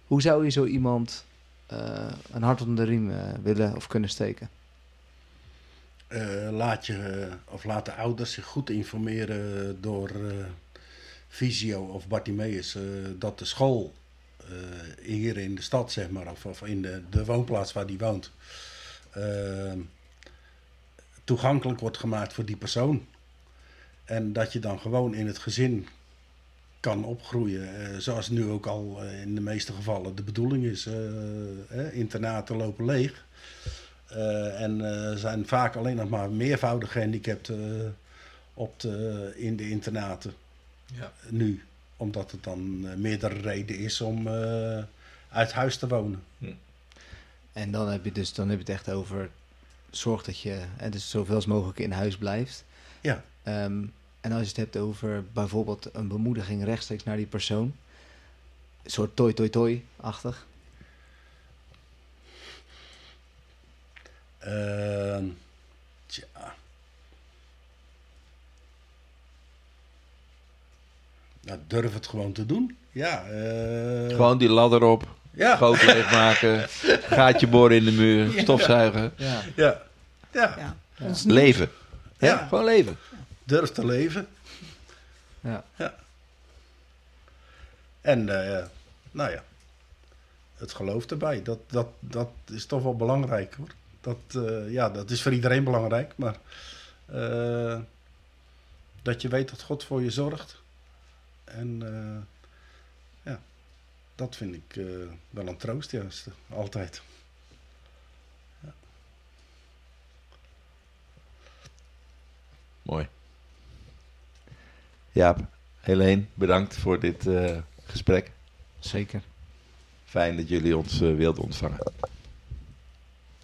Hoe zou je zo iemand eh, een hart onder de riem willen of kunnen steken? Laat je, of laat de ouders zich goed informeren door Visio of Bartimeus dat de school hier in de stad, zeg maar, of, of in de, de woonplaats waar die woont, eh, toegankelijk wordt gemaakt voor die persoon. En dat je dan gewoon in het gezin kan opgroeien, eh, zoals nu ook al eh, in de meeste gevallen de bedoeling is. eh, eh, internaten lopen leeg. Eh, en er zijn vaak alleen nog maar meervoudig eh, op de, in de internaten Ja. nu. Omdat het dan eh, meerdere reden is om eh, uit huis te wonen. En dan heb je dus dan heb je het echt over zorg dat je hè, dus zoveel als mogelijk in huis blijft. Ja. Ehm, en als je het hebt over bijvoorbeeld een bemoediging rechtstreeks naar die persoon, een soort toi toi toi-achtig. Ehm, tja. Nou, durf het gewoon te doen. Ja. eh, Gewoon die ladder op, Ja. goot leegmaken, gaatje boren in de muur, stofzuigen. Ja. Ja. Ja. Ja. Leven. Ja, Ja. gewoon leven. Durf te leven. Ja. En, eh, nou ja, het geloof erbij. Dat, dat, dat is toch wel belangrijk hoor. Dat, eh, ja, dat is voor iedereen belangrijk. Maar eh, dat je weet dat God voor je zorgt. En eh, ja, dat vind ik eh, wel een troost juist. Altijd. Mooi. Jaap, Helene, bedankt voor dit eh, gesprek. Zeker. Fijn dat jullie ons eh, wilden ontvangen.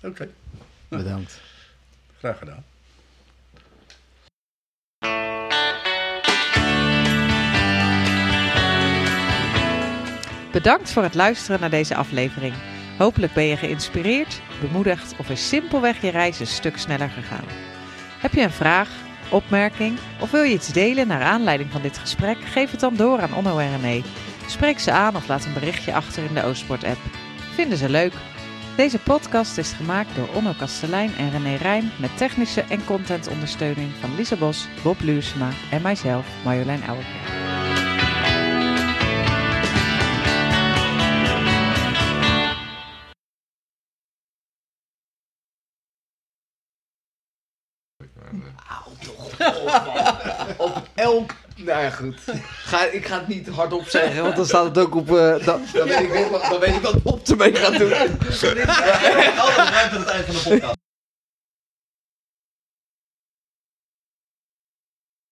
Oké, Bedankt. graag gedaan. Bedankt voor het luisteren naar deze aflevering. Hopelijk ben je geïnspireerd, bemoedigd of is simpelweg je reis een stuk sneller gegaan. Heb je een vraag, opmerking of wil je iets delen naar aanleiding van dit gesprek? Geef het dan door aan Onno en René. Spreek ze aan of laat een berichtje achter in de Oostport-app. Vinden ze leuk? Deze podcast is gemaakt door Onno Kastelein en René Rijn met technische en contentondersteuning van Lisa Bos, Bob Luursema en mijzelf, Marjolein Ouwerkerk. Elk. Nou ja, goed. Ga, ik ga het niet hardop zeggen, want dan staat het ook op. eh, dan, dan, weet ik, wat- dan weet ik wat Bob ermee gaat doen. Altijd ruimte aan het eind van de podcast.